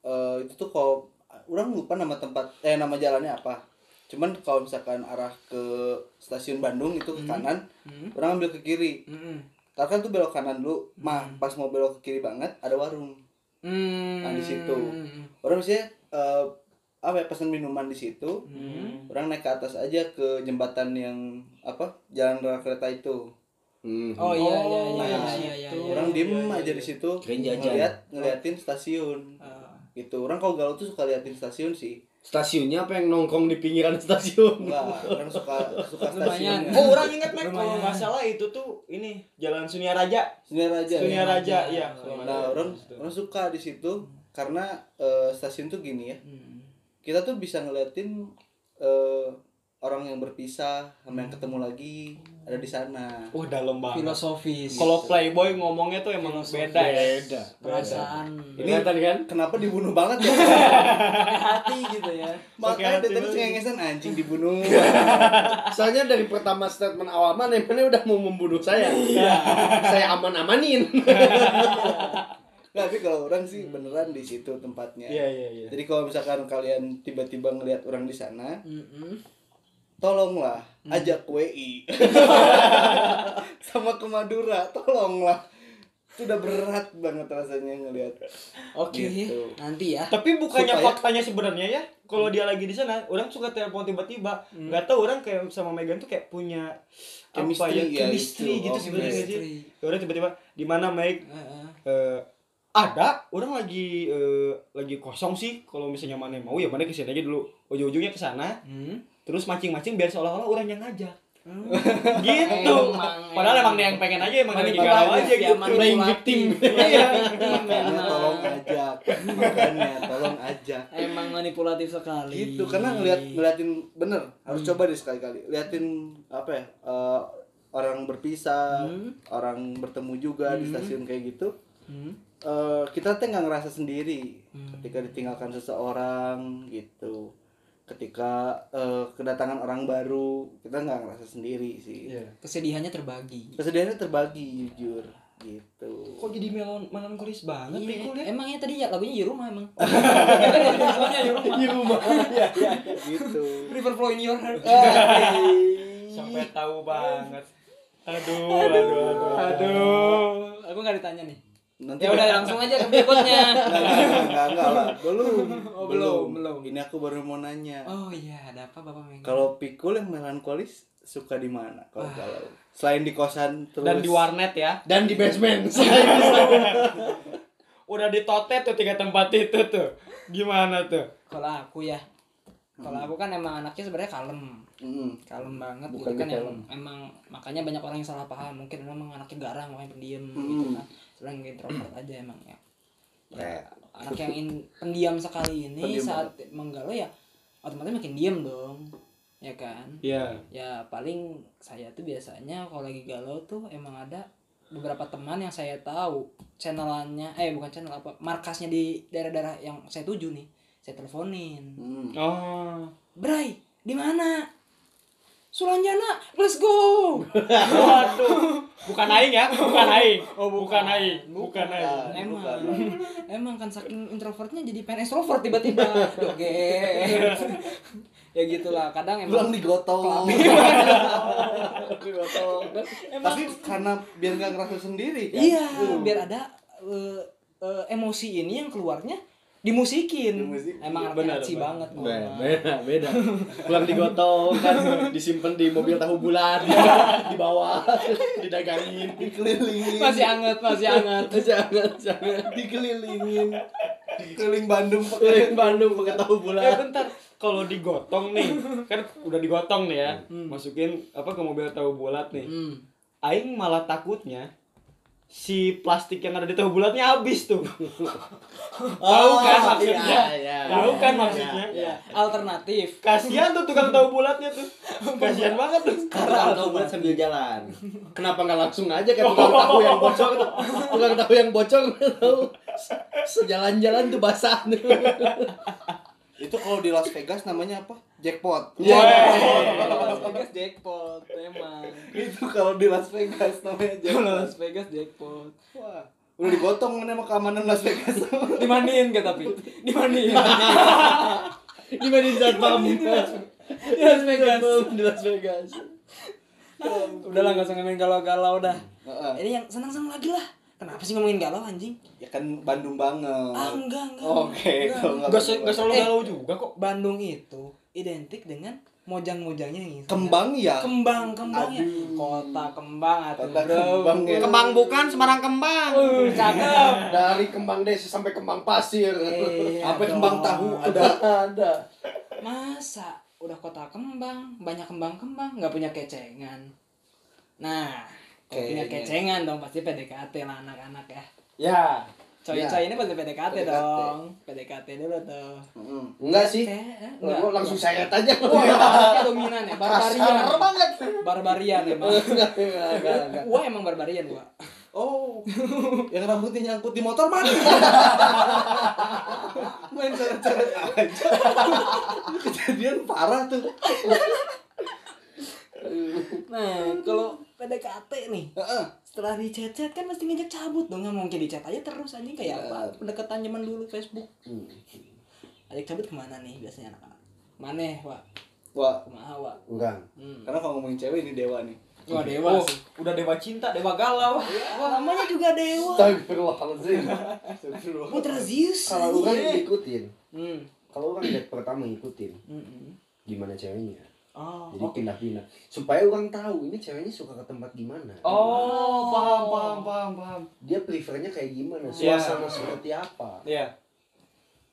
Eh, itu tuh kalau orang lupa nama tempat eh nama jalannya apa. Cuman kalau misalkan arah ke stasiun Bandung itu ke kanan, Hmm. orang ambil ke kiri. Hmm. Karena kan tuh belok kanan dulu, mah pas mau belok ke kiri banget ada warung. Hmm. Nah, di situ. Orang biasanya eh, apa ya pesan minuman di situ. Hmm. Orang naik ke atas aja ke jembatan yang apa jalan rel kereta itu. Hmm. Oh iya iya iya Nah, iya iya. iya, orang iya, diem iya, aja iya. di situ ngeliat ngeliatin stasiun Ah. gitu orang kalau galau tuh suka liatin stasiun sih Stasiunnya apa yang nongkrong di pinggiran [laughs] stasiun? enggak orang suka suka stasiun Oh, orang ingat Mek kalau nggak salah itu tuh ini Jalan Sunia Raja. Sunia Raja Sunia ya. Raja, iya. nah orang orang suka di situ karena eh, stasiun tuh gini ya Hmm. Kita tuh bisa ngeliatin eh, orang yang berpisah sama yang ketemu lagi ada di sana Wah, dalam banget. Filosofis. Kalau Playboy ngomongnya tuh emang beda ya. Beda. perasaan Ini tadi kan kenapa dibunuh banget ya [laughs] hati gitu ya. makanya dari tadi cengengesan anjing dibunuh [laughs] Soalnya dari pertama statement awal mana mana udah mau membunuh saya. saya aman-amanin. [laughs] Nggak, tapi kalau orang sih beneran di situ tempatnya Iya, iya, iya. Jadi kalau misalkan kalian tiba-tiba ngelihat orang di sana, Mm-mm. tolonglah Hmm. ajak WI [laughs] sama ke Madura, tolonglah. Itu udah berat banget rasanya ngelihat. Oke, Gitu. nanti ya. Tapi bukannya Suka ya? faktanya sebenarnya ya, kalau dia lagi di sana, orang suka telepon tiba-tiba. Nggak tahu orang kayak sama Megan tuh kayak punya Chemistry apa ya, ya, chemistry gitu. gitu Oh, sebenarnya sih. Orang tiba-tiba di mana Meg Heeh. eh, ada orang lagi eh, lagi kosong sih kalau misalnya mana mau ya mana ke sini aja dulu ujung-ujungnya ke sana Hmm. terus mancing-mancing biar seolah-olah orang yang ngajak [laughs] gitu Emang, padahal emang. dia yang pengen aja emang lagi galau aja ya, gitu Playing victim. [laughs] iya Makanya tolong ajak. Makanya tolong ajak. Emang manipulatif sekali. Gitu karena ngeliat ngeliatin bener harus coba deh sekali-kali. Liatin apa ya? eh, orang berpisah, orang bertemu juga di stasiun kayak gitu. Hmm. Eh, kita tuh nggak ngerasa sendiri ketika ditinggalkan seseorang gitu ketika eh, kedatangan orang baru kita nggak ngerasa sendiri sih Iya. Kesedihannya terbagi. kesedihannya terbagi jujur gitu kok jadi melon melankolis banget Iya, Pikul ya emang ya tadi ya lagunya di rumah emang. [laughs] Di rumah. Iya, gitu River flow in your heart. sampai tahu banget aduh aduh aduh aduh Aku nggak ditanya nih. Nanti Ya udah langsung aja ke berikutnya. [laughs] nggak nggak nggak lah belum [laughs] Oh, belum, belum. ini aku baru mau nanya Oh iya, ada apa Bapak Meng? kalau pikul yang melankolis suka di mana kalau galau selain di kosan terus dan di warnet ya Dan di basement. [laughs] udah ditotet tuh tiga tempat itu tuh gimana tuh Kalau aku ya. Kalau aku kan emang anaknya sebenarnya kalem. Mm-mm. kalem banget Bukan gitu kan kalem. emang, makanya banyak orang yang salah paham mungkin emang anaknya garang makanya pendiam Hmm. gitu kan selain introvert aja emang ya ya Eh. anak yang in- pendiam sekali ini Pendiam saat menggalau ya otomatis makin diam dong ya kan Iya. ya paling saya tuh biasanya kalau lagi galau tuh emang ada beberapa teman yang saya tahu channelannya eh bukan channel apa markasnya di daerah-daerah yang saya tuju nih saya teleponin Mm. Oh. Bray, di mana? Sulanjana, let's go. Waduh. Bukan aing ya, bukan aing. Oh, bukan aing. Bukan aing. Emang, bukan. emang kan saking introvertnya jadi pengen extrovert tiba-tiba. Oke. ya gitulah, kadang pulang emang digotong [laughs] Digotong. tapi karena biar nggak ngerasa sendiri kan? iya, biar ada eh, eh, emosi ini yang keluarnya dimusikin. Dimusikin. Emang Benar, anaknya Aci benar. banget. Beda, beda, beda. Pulang digotong kan disimpan di mobil tahu bulat di bawah didagangin. dikelilingin Masih anget, masih anget. Jangan, jangan. dikelilingin keliling Bandung Keliling Bandung pakai tahu Eh bulat. bentar, kalau digotong nih, kan udah digotong nih ya, masukin apa ke mobil tahu bulat nih. Hmm. Aing malah takutnya si plastik yang ada di tahu bulatnya habis tuh. [laughs] Tahu kan maksudnya? Iya, iya. Tahu kan maksudnya? Iya, alternatif. Kasihan tuh tukang tahu bulatnya tuh. [laughs] Kasihan banget tuh. Karena tahu bulat sambil jalan. Kenapa nggak langsung aja kayak tukang tahu yang bocor tuh. Tukang tahu yang bocor tahu. [laughs] Sejalan-jalan tuh basah. Itu kalau di Las Vegas namanya apa? Jackpot. Iya. Las Vegas jackpot emang. Itu kalau di Las Vegas namanya Kalau jackpot. Las Vegas jackpot. Wah, udah digotong mana sama keamanan Las Vegas. [laughs] Dimandiin gak tapi? Dimandiin. Di mana di Zatpam? Di Las Vegas. Di Las Vegas. Udah lah gak usah ngomongin galau-galau dah. Heeh. Ini yang senang-senang lagi lah. Kenapa sih ngomongin galau anjing? Ya kan Bandung banget. Ah enggak enggak. Oke, Enggak. kalau nggak Gak, se- gak selalu Eh. galau juga kok. Bandung itu identik dengan mojang-mojangnya yang Kembang ya. kembang kembangnya Aduh. kota kembang atau Kota bro kembang ya. Kembang bukan, Semarang kembang. Uh, cakep [laughs] Dari kembang desa sampai kembang pasir. Iya Apa dong. kembang tahu ada. [laughs] ada. masa udah kota kembang banyak kembang-kembang nggak punya kecengan nah Kayaknya. kecengan dong pasti PDKT lah anak-anak ya Ya. coy-coy ini pasti PDKT, PDKT. dong PDKT dulu tuh Heeh. Enggak sih. Eh, Gua enggak langsung seret aja. Wah, anaknya dominan ya, barbarian. Kasar [laughs] banget. Barbarian emang. Enggak, enggak, enggak. Gua emang barbarian gua. Oh, [laughs] yang rambutnya nyangkut di motor mana? [laughs] Main coret-coret aja. Kejadian parah tuh. Nah, kalau PDKT nih, Heeh. setelah di chat-chat kan mesti ngajak cabut dong, nggak mungkin di chat aja terus anjing kayak apa? Pendekatan zaman dulu Facebook. Ajak cabut ke mana nih biasanya anak-anak? Mana, Wak? Wah, Kumaha, Wak? Enggak. Hmm. karena kalau ngomongin cewek ini dewa nih. Wah, dewa Oh, sih. udah dewa cinta, dewa galau. Wah, namanya juga dewa. Astagfirullahaladzim. [laughs] Putra Zeus. Kalau orang ngikutin, Hmm. kalau orang lihat pertama ngikutin Hmm. gimana ceweknya. Oh, Jadi oke. pindah-pindah supaya orang tahu ini ceweknya suka ke tempat gimana. Oh, paham, paham, paham, paham. Dia prefernya kayak gimana, Iya. suasana seperti apa. Iya.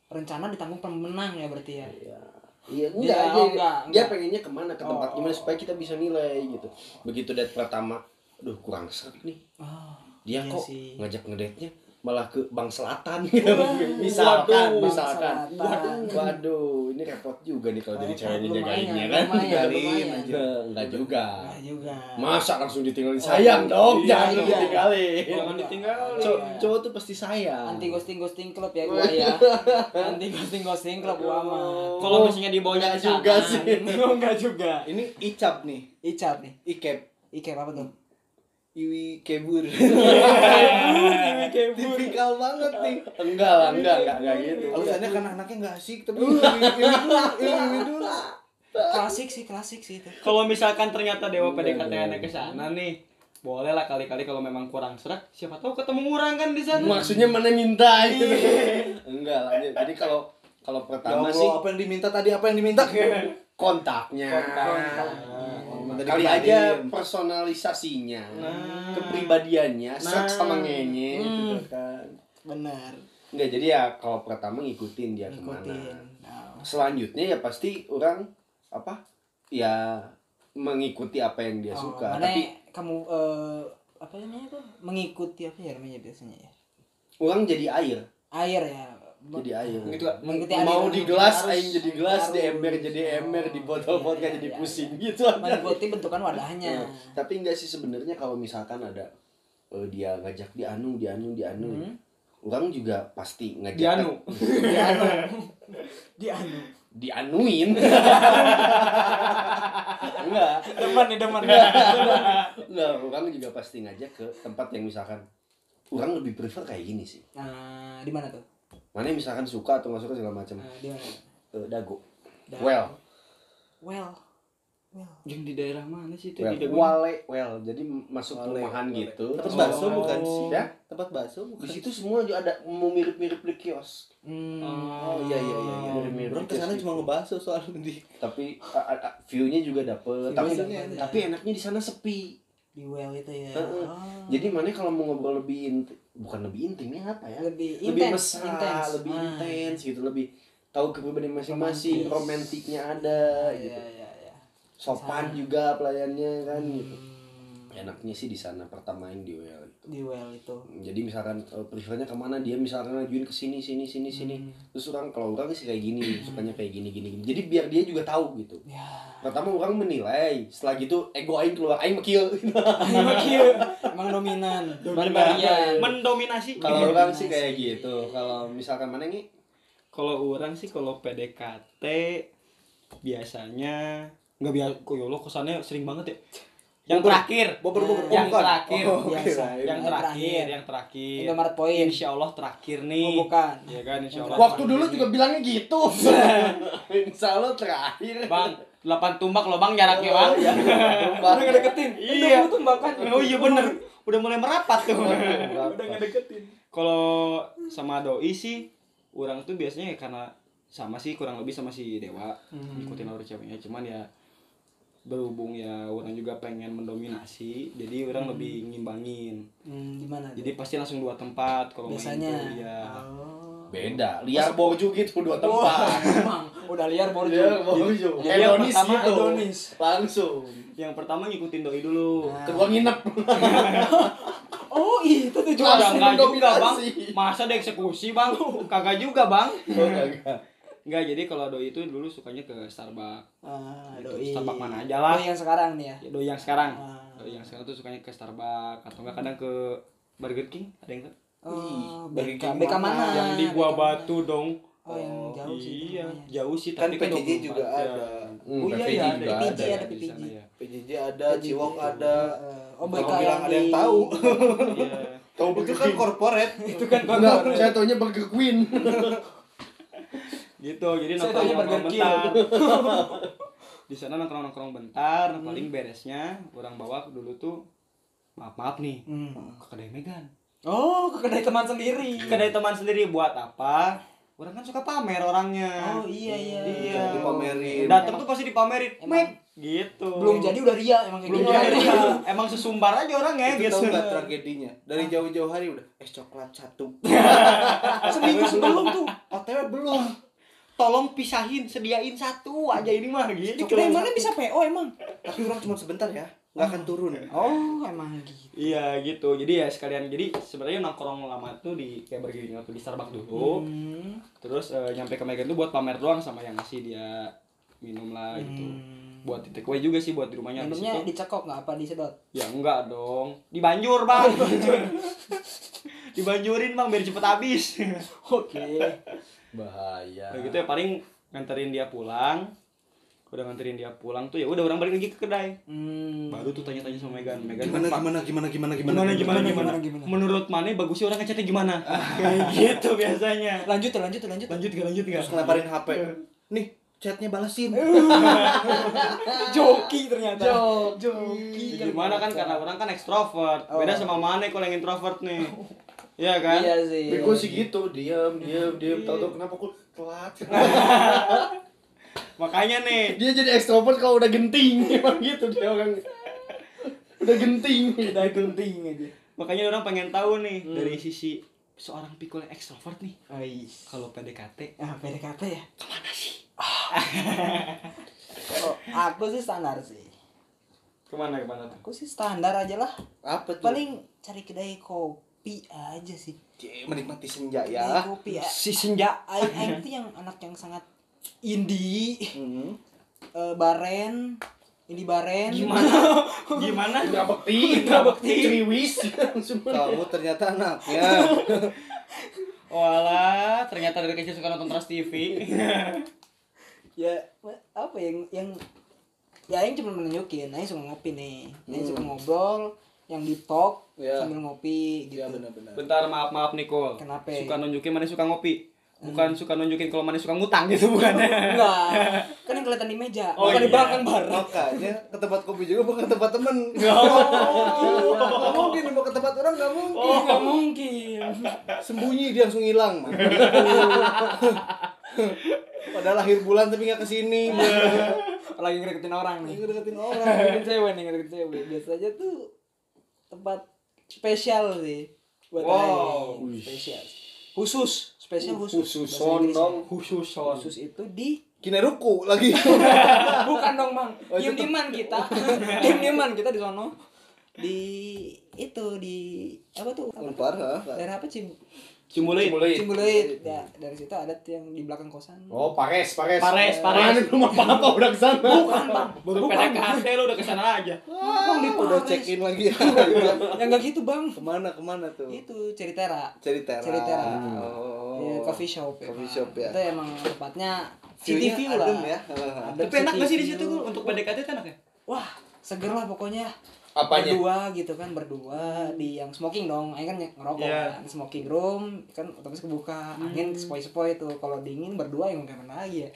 Rencana ditanggung pemenang ya berarti ya. Iya. Iya, Dia- enggak, oh, dia, enggak, dia enggak. pengennya ke mana, ke tempat Oh, gimana oh, supaya kita bisa nilai gitu. Begitu date pertama, aduh kurang serak nih. Oh, Dia iya kok sih. ngajak ngedate-nya malah ke Bang Selatan gitu. [laughs] misalkan, Waduh, misalkan. Selatan. Waduh, ini repot juga nih kalau jadi Repot, ceweknya jagainnya kan. lumayan, [laughs] lumayan. aja. Enggak juga. Nah, juga. Masa langsung ditinggalin sayang dong, iya, jangan iya. ditinggalin. Jangan ditinggalin. Cow- Cowok tuh pasti sayang. Anti ghosting ghosting club ya gua ya. [laughs] Anti ghosting ghosting club gua mah. Kalau misalnya dibawanya Enggak juga sih. Oh, enggak juga. Ini icap nih, Icat nih. ikep, Ike apa tuh? Iwi kebur. [laughs] Kayak Tipikal banget nih. Enggak lah, enggak, enggak, enggak gitu. Alasannya karena anaknya nggak asik, tapi iwi iwi dulu, iwi iwi dulu. Klasik sih, klasik sih itu. Kalau misalkan ternyata dewa PDKT Enggak, aneh ke sana nih, boleh lah kali-kali kalau memang kurang serak, siapa tahu ketemu orang kan di sana. Maksudnya mana minta itu. [laughs] enggak lah. Jadi kalau kalau Ya pertama Allah, sih apa yang diminta tadi? Apa yang diminta? [laughs] kontaknya. Kontak. Kali aja personalisasinya, Nah. kepribadiannya, Nah. serak sama ngenye Hmm. gitu kan. Benar. Enggak, jadi ya kalau pertama ngikutin dia Ngikutin. ke mana. Nah, Selanjutnya ya pasti orang apa? Ya mengikuti apa yang dia oh, suka. Mana Tapi kamu eh, apa namanya tuh? Mengikuti apa ya namanya biasanya ya? orang jadi air, Air ya. Jadi air. Gitu, Mengikuti mau di gelas aing jadi gelas di ember jadi ember di botol Iya, vodka iya, jadi iya. pusing gitu aja Mengikuti bentukan wadahnya. Nah, tapi enggak sih sebenarnya kalau misalkan ada eh, dia ngajak di anu di anu di anu Hmm. orang juga pasti ngajak Di anu. [laughs] Di anu. Di anu. dianuin [laughs] enggak Depan nih, depan. enggak orang juga pasti ngajak ke tempat yang misalkan orang lebih prefer kayak gini sih Nah, di mana tuh? Mana yang misalkan suka atau nggak suka segala macam Nah, di mana? Eh, dago Da- well Well. Well. Yang di daerah mana sih itu? well Di Dago? wale well jadi masuk Wale, perumahan wale. gitu Tempat Oh. bakso bukan sih? ya Tempat bakso di bukan? situ semua juga ada mau mirip-mirip di kios Hmm. Oh iya iya iya. iya. Mirip-mirip Orang ke sana gitu. cuma ngebahso soalnya di tapi view-nya juga dapet tapi ada. tapi enaknya di sana sepi Di well itu ya. Heeh. Oh. jadi mana kalau mau ngobrol lebih inti- bukan lebih intim ya apa ya lebih lebih intens, mesra lebih Ah. intens gitu lebih tahu kepribadian masing-masing romantiknya ada Iya, gitu iya, iya. sopan Sama. juga pelayannya kan gitu Hmm. Enaknya sih di sana pertama yang di WL itu. Di well itu. Jadi misalkan eh, prefernya ke mana? Dia misalkan ngajuin ke sini sini sini sini. Terus orang kalau orang sih kayak gini sukanya kayak gini gini gini. Jadi biar dia juga tahu gitu. Ya. Pertama orang menilai setelah gitu ego aing keluar aing mekil. [laughs] Emang dominan. Barbarian mendominasi. Kalau orang sih kayak gitu. Kalau misalkan mana nih kalau orang sih kalau PDKT biasanya nggak biasa kok ya Allah kesannya sering banget ya yang terakhir. Bogor-bogor. yang bukan. terakhir. Oh, oke. Biasa. yang Yang terakhir terakhir. yang terakhir. Indomaret Point. Insya Allah terakhir nih. Oh, bukan. ya kan Insya Allah waktu terakhir dulu nih. juga bilangnya gitu. [laughs] Insya Allah terakhir. Bang delapan tumbak loh bang jaraknya bang. Ya udah ngedeketin. Iya. itu tumbakan oh iya bener. Udah mulai merapat tuh. [laughs] Udah ngedeketin. Kalau sama doi sih orang tuh biasanya ya karena sama sih kurang lebih sama si Dewa. Ngikutin alur ceweknya. Cuman ya berhubung ya orang juga pengen mendominasi jadi orang lebih ngimbangin. Hmm, gimana tuh? jadi pasti langsung dua tempat kalau main biasanya. tuh, iya. Oh. beda liar borju gitu dua tempat. [laughs] emang udah liar baru liar borju. Jadi yang pertama gitu. Langsung. Yang pertama ngikutin doi dulu. Kedua nginep. [laughs] Oh itu tuh Langsung Enggak, juga bang. Masa dieksekusi bang? Kagak juga bang. Oh Enggak, jadi kalau doi itu dulu sukanya ke Starbucks. ah, Gitu, doi Starbucks mana aja lah. doi yang sekarang nih ya Ya, doi yang sekarang. Ah. Doi yang sekarang tuh sukanya ke Starbucks atau enggak kadang ke Burger King, ada yang tahu? oh BK King BK mana yang di mana? Batu dong. oh yang jauh sih Iya, jauh sih Kan tapi PJJ 24 juga jam. ada. Hmm, oh iya PVJ ya, ada, juga PPJ ada, ada, di PPJ. sana ya. PJJ ada, Ciwok ada. Oh BK bilang yang ada yang tahu. Iya. tahu Itu kan corporate. [laughs] itu kan enggak kotor saya taunya Burger Queen [laughs] Gitu, jadi Burger King. bentar. di sana nongkrong-nongkrong bentar, nah, paling beresnya orang bawa dulu tuh maaf-maaf nih Hmm. ke kedai Megan. oh ke kedai teman sendiri kedai teman sendiri buat apa? Orang kan suka pamer orangnya. oh iya iya Iya. Dipamerin. Datang tuh pasti dipamerin. Emang- Mek gitu. belum jadi udah ria emang kayak belum gitu jadi. Iya. Emang sesumbar aja orangnya Itu gitu. tahu nggak tragedinya? Dari jauh-jauh hari udah es coklat satu. Seminggu sebelum tuh. OTW belum. Tolong pisahin, sediain satu aja ini mah gitu. kedai mana bisa PO emang Tapi orang cuma sebentar ya, nggak akan turun. oh emang gitu Iya gitu. Jadi ya sekalian jadi sebenarnya nongkrong lama tuh di kayak bergiling waktu di Starbucks dulu. Hmm. Terus eh, nyampe ke Megan tuh buat pamer doang sama yang ngasih dia minum lah gitu. Hmm. Buat di take away juga sih buat di rumahnya minumnya dicekok nggak apa disedot Ya enggak dong. Dibanjur, Bang. [laughs] Dibanjurin, Bang, biar cepet habis. oke bahaya Nah, gitu ya paling nganterin dia pulang. Udah nganterin dia pulang tuh ya udah orang balik lagi ke kedai. hmm. Baru tuh tanya-tanya sama Megan. Megan Gimana gimana gimana gimana gimana gimana gimana, gimana, gimana? Menurut mana bagusnya orang ngechatnya gimana? [laughs] Kayak gitu biasanya. lanjut lanjut lanjut Lanjut gak lanjut gak? Terus ngelaparin HP. Nih, chatnya balasin. [laughs] joki ternyata joki Gimana kan karena orang kan ekstrovert. Beda sama mana kalau yang introvert nih. [laughs] Iya kan? iya sih Bego sih gitu, diam, diam, diam. Tahu-tahu kenapa aku telat. [laughs] Makanya nih, dia jadi ekstrovert kalau udah genting, [laughs] emang gitu dia orang. Udah genting. udah genting aja makanya orang pengen tahu nih dari sisi seorang pikul yang ekstrovert nih. Ais. Kalau PDKT Ah, PDKT ya? Ke mana sih? [laughs] Kalau aku sih standar sih. ke mana ke mana tuh? Aku sih standar aja lah. Apa tuh? Paling cari kedai kopi aja sih. Cie, menikmati senja ya. kopi ya. Si senja. Aing Aing tuh yang anak yang sangat indie, Hmm. eh, baren, indie baren. Gimana? [laughs] Gimana? Indra Bekti, Indra Bekti. Ceriwis. Kamu ternyata anaknya. [laughs] Walah, ternyata dari kecil suka nonton Trans TV. [laughs] ya apa yang yang ya Aing cuma menunjukin Aing suka ngopi nih Aing suka ngobrol yang di talk Ya. sambil ngopi gitu Iya benar-benar. Bentar, maaf maaf Nicole. Kenapa? Suka nunjukin mana suka ngopi. Bukan suka nunjukin kalau mana suka ngutang gitu [laughs] bukan. enggak kan yang kelihatan di meja Oh, bukan di iya. belakang bar Makanya ke tempat kopi juga bukan ke tempat temen. [laughs] Oh. Nggak mungkin mau ke tempat orang nggak mungkin. oh nggak mungkin Sembunyi dia langsung hilang. [laughs] Padahal akhir bulan tapi nggak ke sini. lagi ngedeketin orang nih Lagi deketin orang. ngedeketin cewek nih ngedeketin cewek biasa aja tuh tempat spesial sih buat Wow. Aing. spesial khusus spesial khusus Khusus sonong. Khusus son. khusus itu di Kineruku lagi. [laughs] bukan dong bang Oh, dieman kita [laughs] diem dieman kita di sono di itu di apa tuh? Unpar, ha? daerah apa Cim Cimulit. Cimulit. Cimbuluit ya dari situ ada yang di belakang kosan Oh, Pares, Pares. Pares, Pares. Mana belum apa-apa [laughs] udah ke sana. bukan bang Baru PDKT lu udah ke sana aja. bang di Udah Pares. check in lagi. [laughs] yang enggak gitu bang ke mana ke mana tuh? itu Ceritera Ceritera. Ceritera. Oh. Iya, coffee shop ya, Coffee shop ya. itu emang tempatnya city view lah adem ya. Tapi enak gak sih di situ untuk PDKT enak ya? wah seger lah pokoknya Apanya? berdua gitu kan berdua di yang smoking dong Aing kan ngerokok Iya. kan smoking room kan otomatis kebuka angin sepoi sepoi tuh kalau dingin berdua yang gimana lagi ya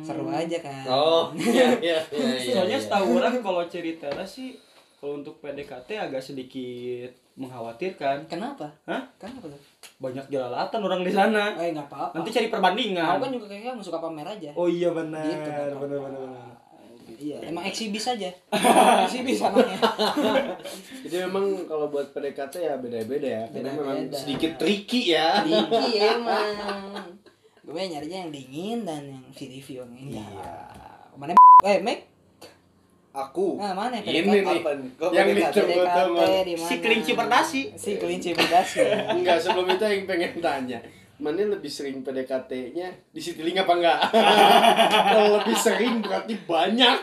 seru aja kan Oh, [laughs] iya, iya, iya. iya, Soalnya iya. setahu orang kalau cerita sih kalau untuk PDKT agak sedikit mengkhawatirkan. kenapa Hah? kenapa tuh Banyak jelalatan orang di sana. eh nggak apa apa Nanti cari Aku perbandingan. kan juga kayaknya suka pamer aja Oh iya benar. Gitu, nggak benar apa-apa. benar benar. Iya emang eksibis aja [laughs] eksibis anaknya [laughs] Jadi memang kalau buat PDKT ya beda-beda ya. Karena memang Beda-beda. sedikit tricky ya. Diki [laughs] emang gue nyarinya yang dingin dan yang view yang indah mana eh Mac Aku. nah mana Ini PDKT? nih. Apa nih? Kok Yang ditunggu-tunggu. Si kelinci berdasi. si kelinci berdasi Enggak, sebelum itu yang pengen tanya. Mana lebih sering PDKT-nya di Citylink apa enggak? [laughs] kalau lebih sering berarti banyak.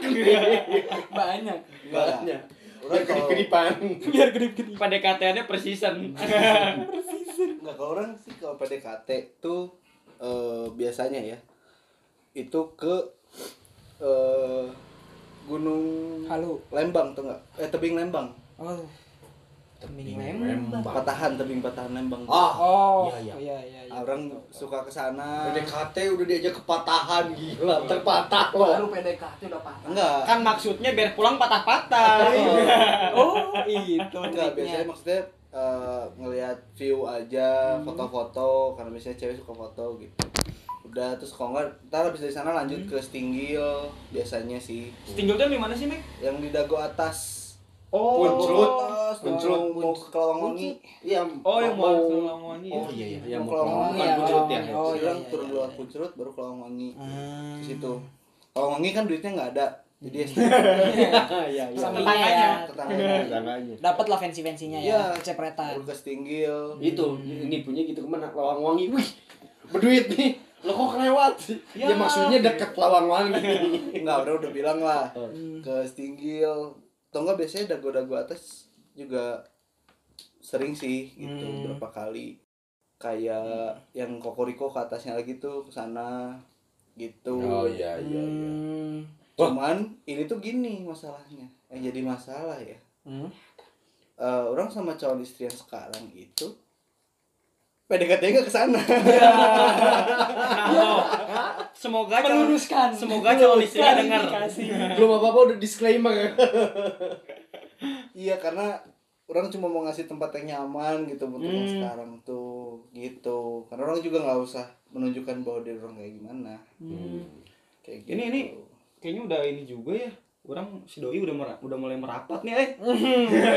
[laughs] banyak. Banyak. Orang Biar kedip-kedipan. biar gede-gede PDKT-nya per season. [laughs] Enggak kalau orang sih kalau PDKT tuh eh, biasanya ya itu ke eh, Gunung halo Lembang tuh enggak? Eh tebing Lembang. oh tebing Lembang. Patahan tebing patahan Lembang. Ah, oh Iya, iya iya iya Orang suka ke sana. PDKT udah diajak kepatahan gila, terpatah baru loh. PDKT udah patah Enggak. Kan maksudnya biar pulang patah-patah. oh [laughs] itu Enggak, biasanya maksudnya eh, ngelihat view aja, Hmm. foto-foto karena biasanya cewek suka foto gitu. Udah terus kalau enggak ntar habis dari sana lanjut Hmm. ke Stinggil biasanya sih. Tinggal tuh di mana sih, Mek? Yang di Dago atas. Oh, Puncut. atas, Puncut. mau, ke Kelawangwangi. Iya, Oh, yang mau Kelawangwangi ya? Oh iya iya, yang Mau. Kelawangwangi Iya, Puncut ya. Oh, iya, turun lewat iya. Puncut baru Kelawangwangi. Hmm. Ke situ. Kelawangwangi kan duitnya nggak ada. Jadi ya [laughs] Iya iya. Sama Tetangganya. ya. tetangganya. Dapat lah fancy fancynya Iya. ya cepretan Baru ke Stinggil. Itu ini punya gitu ke mana? Lawang Wangi. Wih, berduit nih. Lo kok kelewat? Ya, Ya. maksudnya deket Lawang Wangi. Enggak, udah udah bilang lah. Hmm. Ke Stinggil. Atau enggak biasanya dago-dago atas juga sering sih gitu Hmm. berapa kali. Kayak yang kokoriko ke atasnya lagi tuh ke sana gitu. Oh iya iya iya. Hmm. Cuman ini tuh gini masalahnya. Yang jadi masalah ya. Hmm. Eh, orang sama calon istri yang sekarang itu PDKT nggak ke sana. Oh, semoga calon, meluruskan semoga calon istrinya dengar. Belum apa-apa udah disclaimer. Iya karena orang cuma mau ngasih tempat yang nyaman gitu untuk yang Hmm. sekarang tuh gitu. Karena orang juga nggak usah menunjukkan bahwa dia orang kayak gimana. Kayak gitu. Ini- ini- Kayaknya udah ini juga ya. Orang si doi udah mera- udah mulai merapat nih, eh.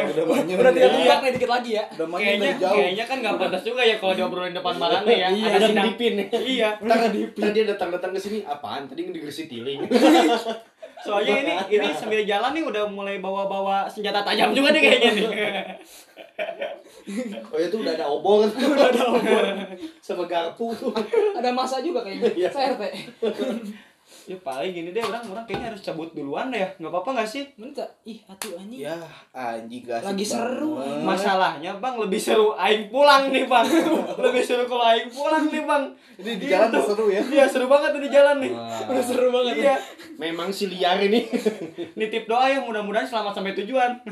udah banyak. udah tidak Iya. buka nih dikit lagi ya Udah Kayaknya jauh. kayaknya kan nggak pantas juga ya kalau diobrolin depan barangnya ya. [laughs] Iya, Ada sidang. dipin. [laughs] Iya. Tadi tadi dia datang-datang ke sini apaan? Tadi ngedegersi tiling. [laughs] Soalnya ini ini sambil jalan nih udah mulai bawa-bawa senjata tajam juga nih kayaknya nih. Oh itu udah ada obor. udah ada obor. Sama garpu tuh. ada masa juga kayaknya Iya. saya RT ya paling gini deh orang orang kayaknya harus cabut duluan deh ya. Nggak apa-apa nggak sih? Minta, ih atuh anjing Ya anjing gak Lagi seru, banget. Masalahnya bang lebih seru aing pulang nih bang. [laughs] lebih seru kalau aing pulang nih bang. Ini di jalan tuh seru ya. Iya seru banget tuh di jalan nih. Wah. seru banget. Iya. Memang si liar ini. [laughs] Nitip doa ya mudah-mudahan selamat sampai tujuan.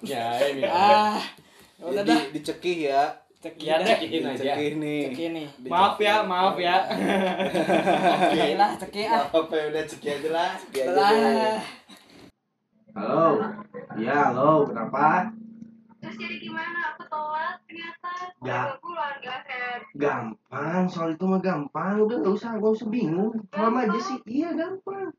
ya ini. ah udah Jadi dah dicekih ya. Cek Ya ya deh. Cekin aja. Dicekih nih. cek ini Maaf ya, maaf ya. [laughs] Oke lah cek ah Apa ya udah ceki aja lah. Cekih aja lah Halo, iya halo, kenapa? Terus jadi gimana? Aku telat ternyata. Ya. Udah pulang gak Her? Gampang, soal itu mah gampang. Udah nggak usah, nggak usah bingung. Paham aja sih, iya gampang.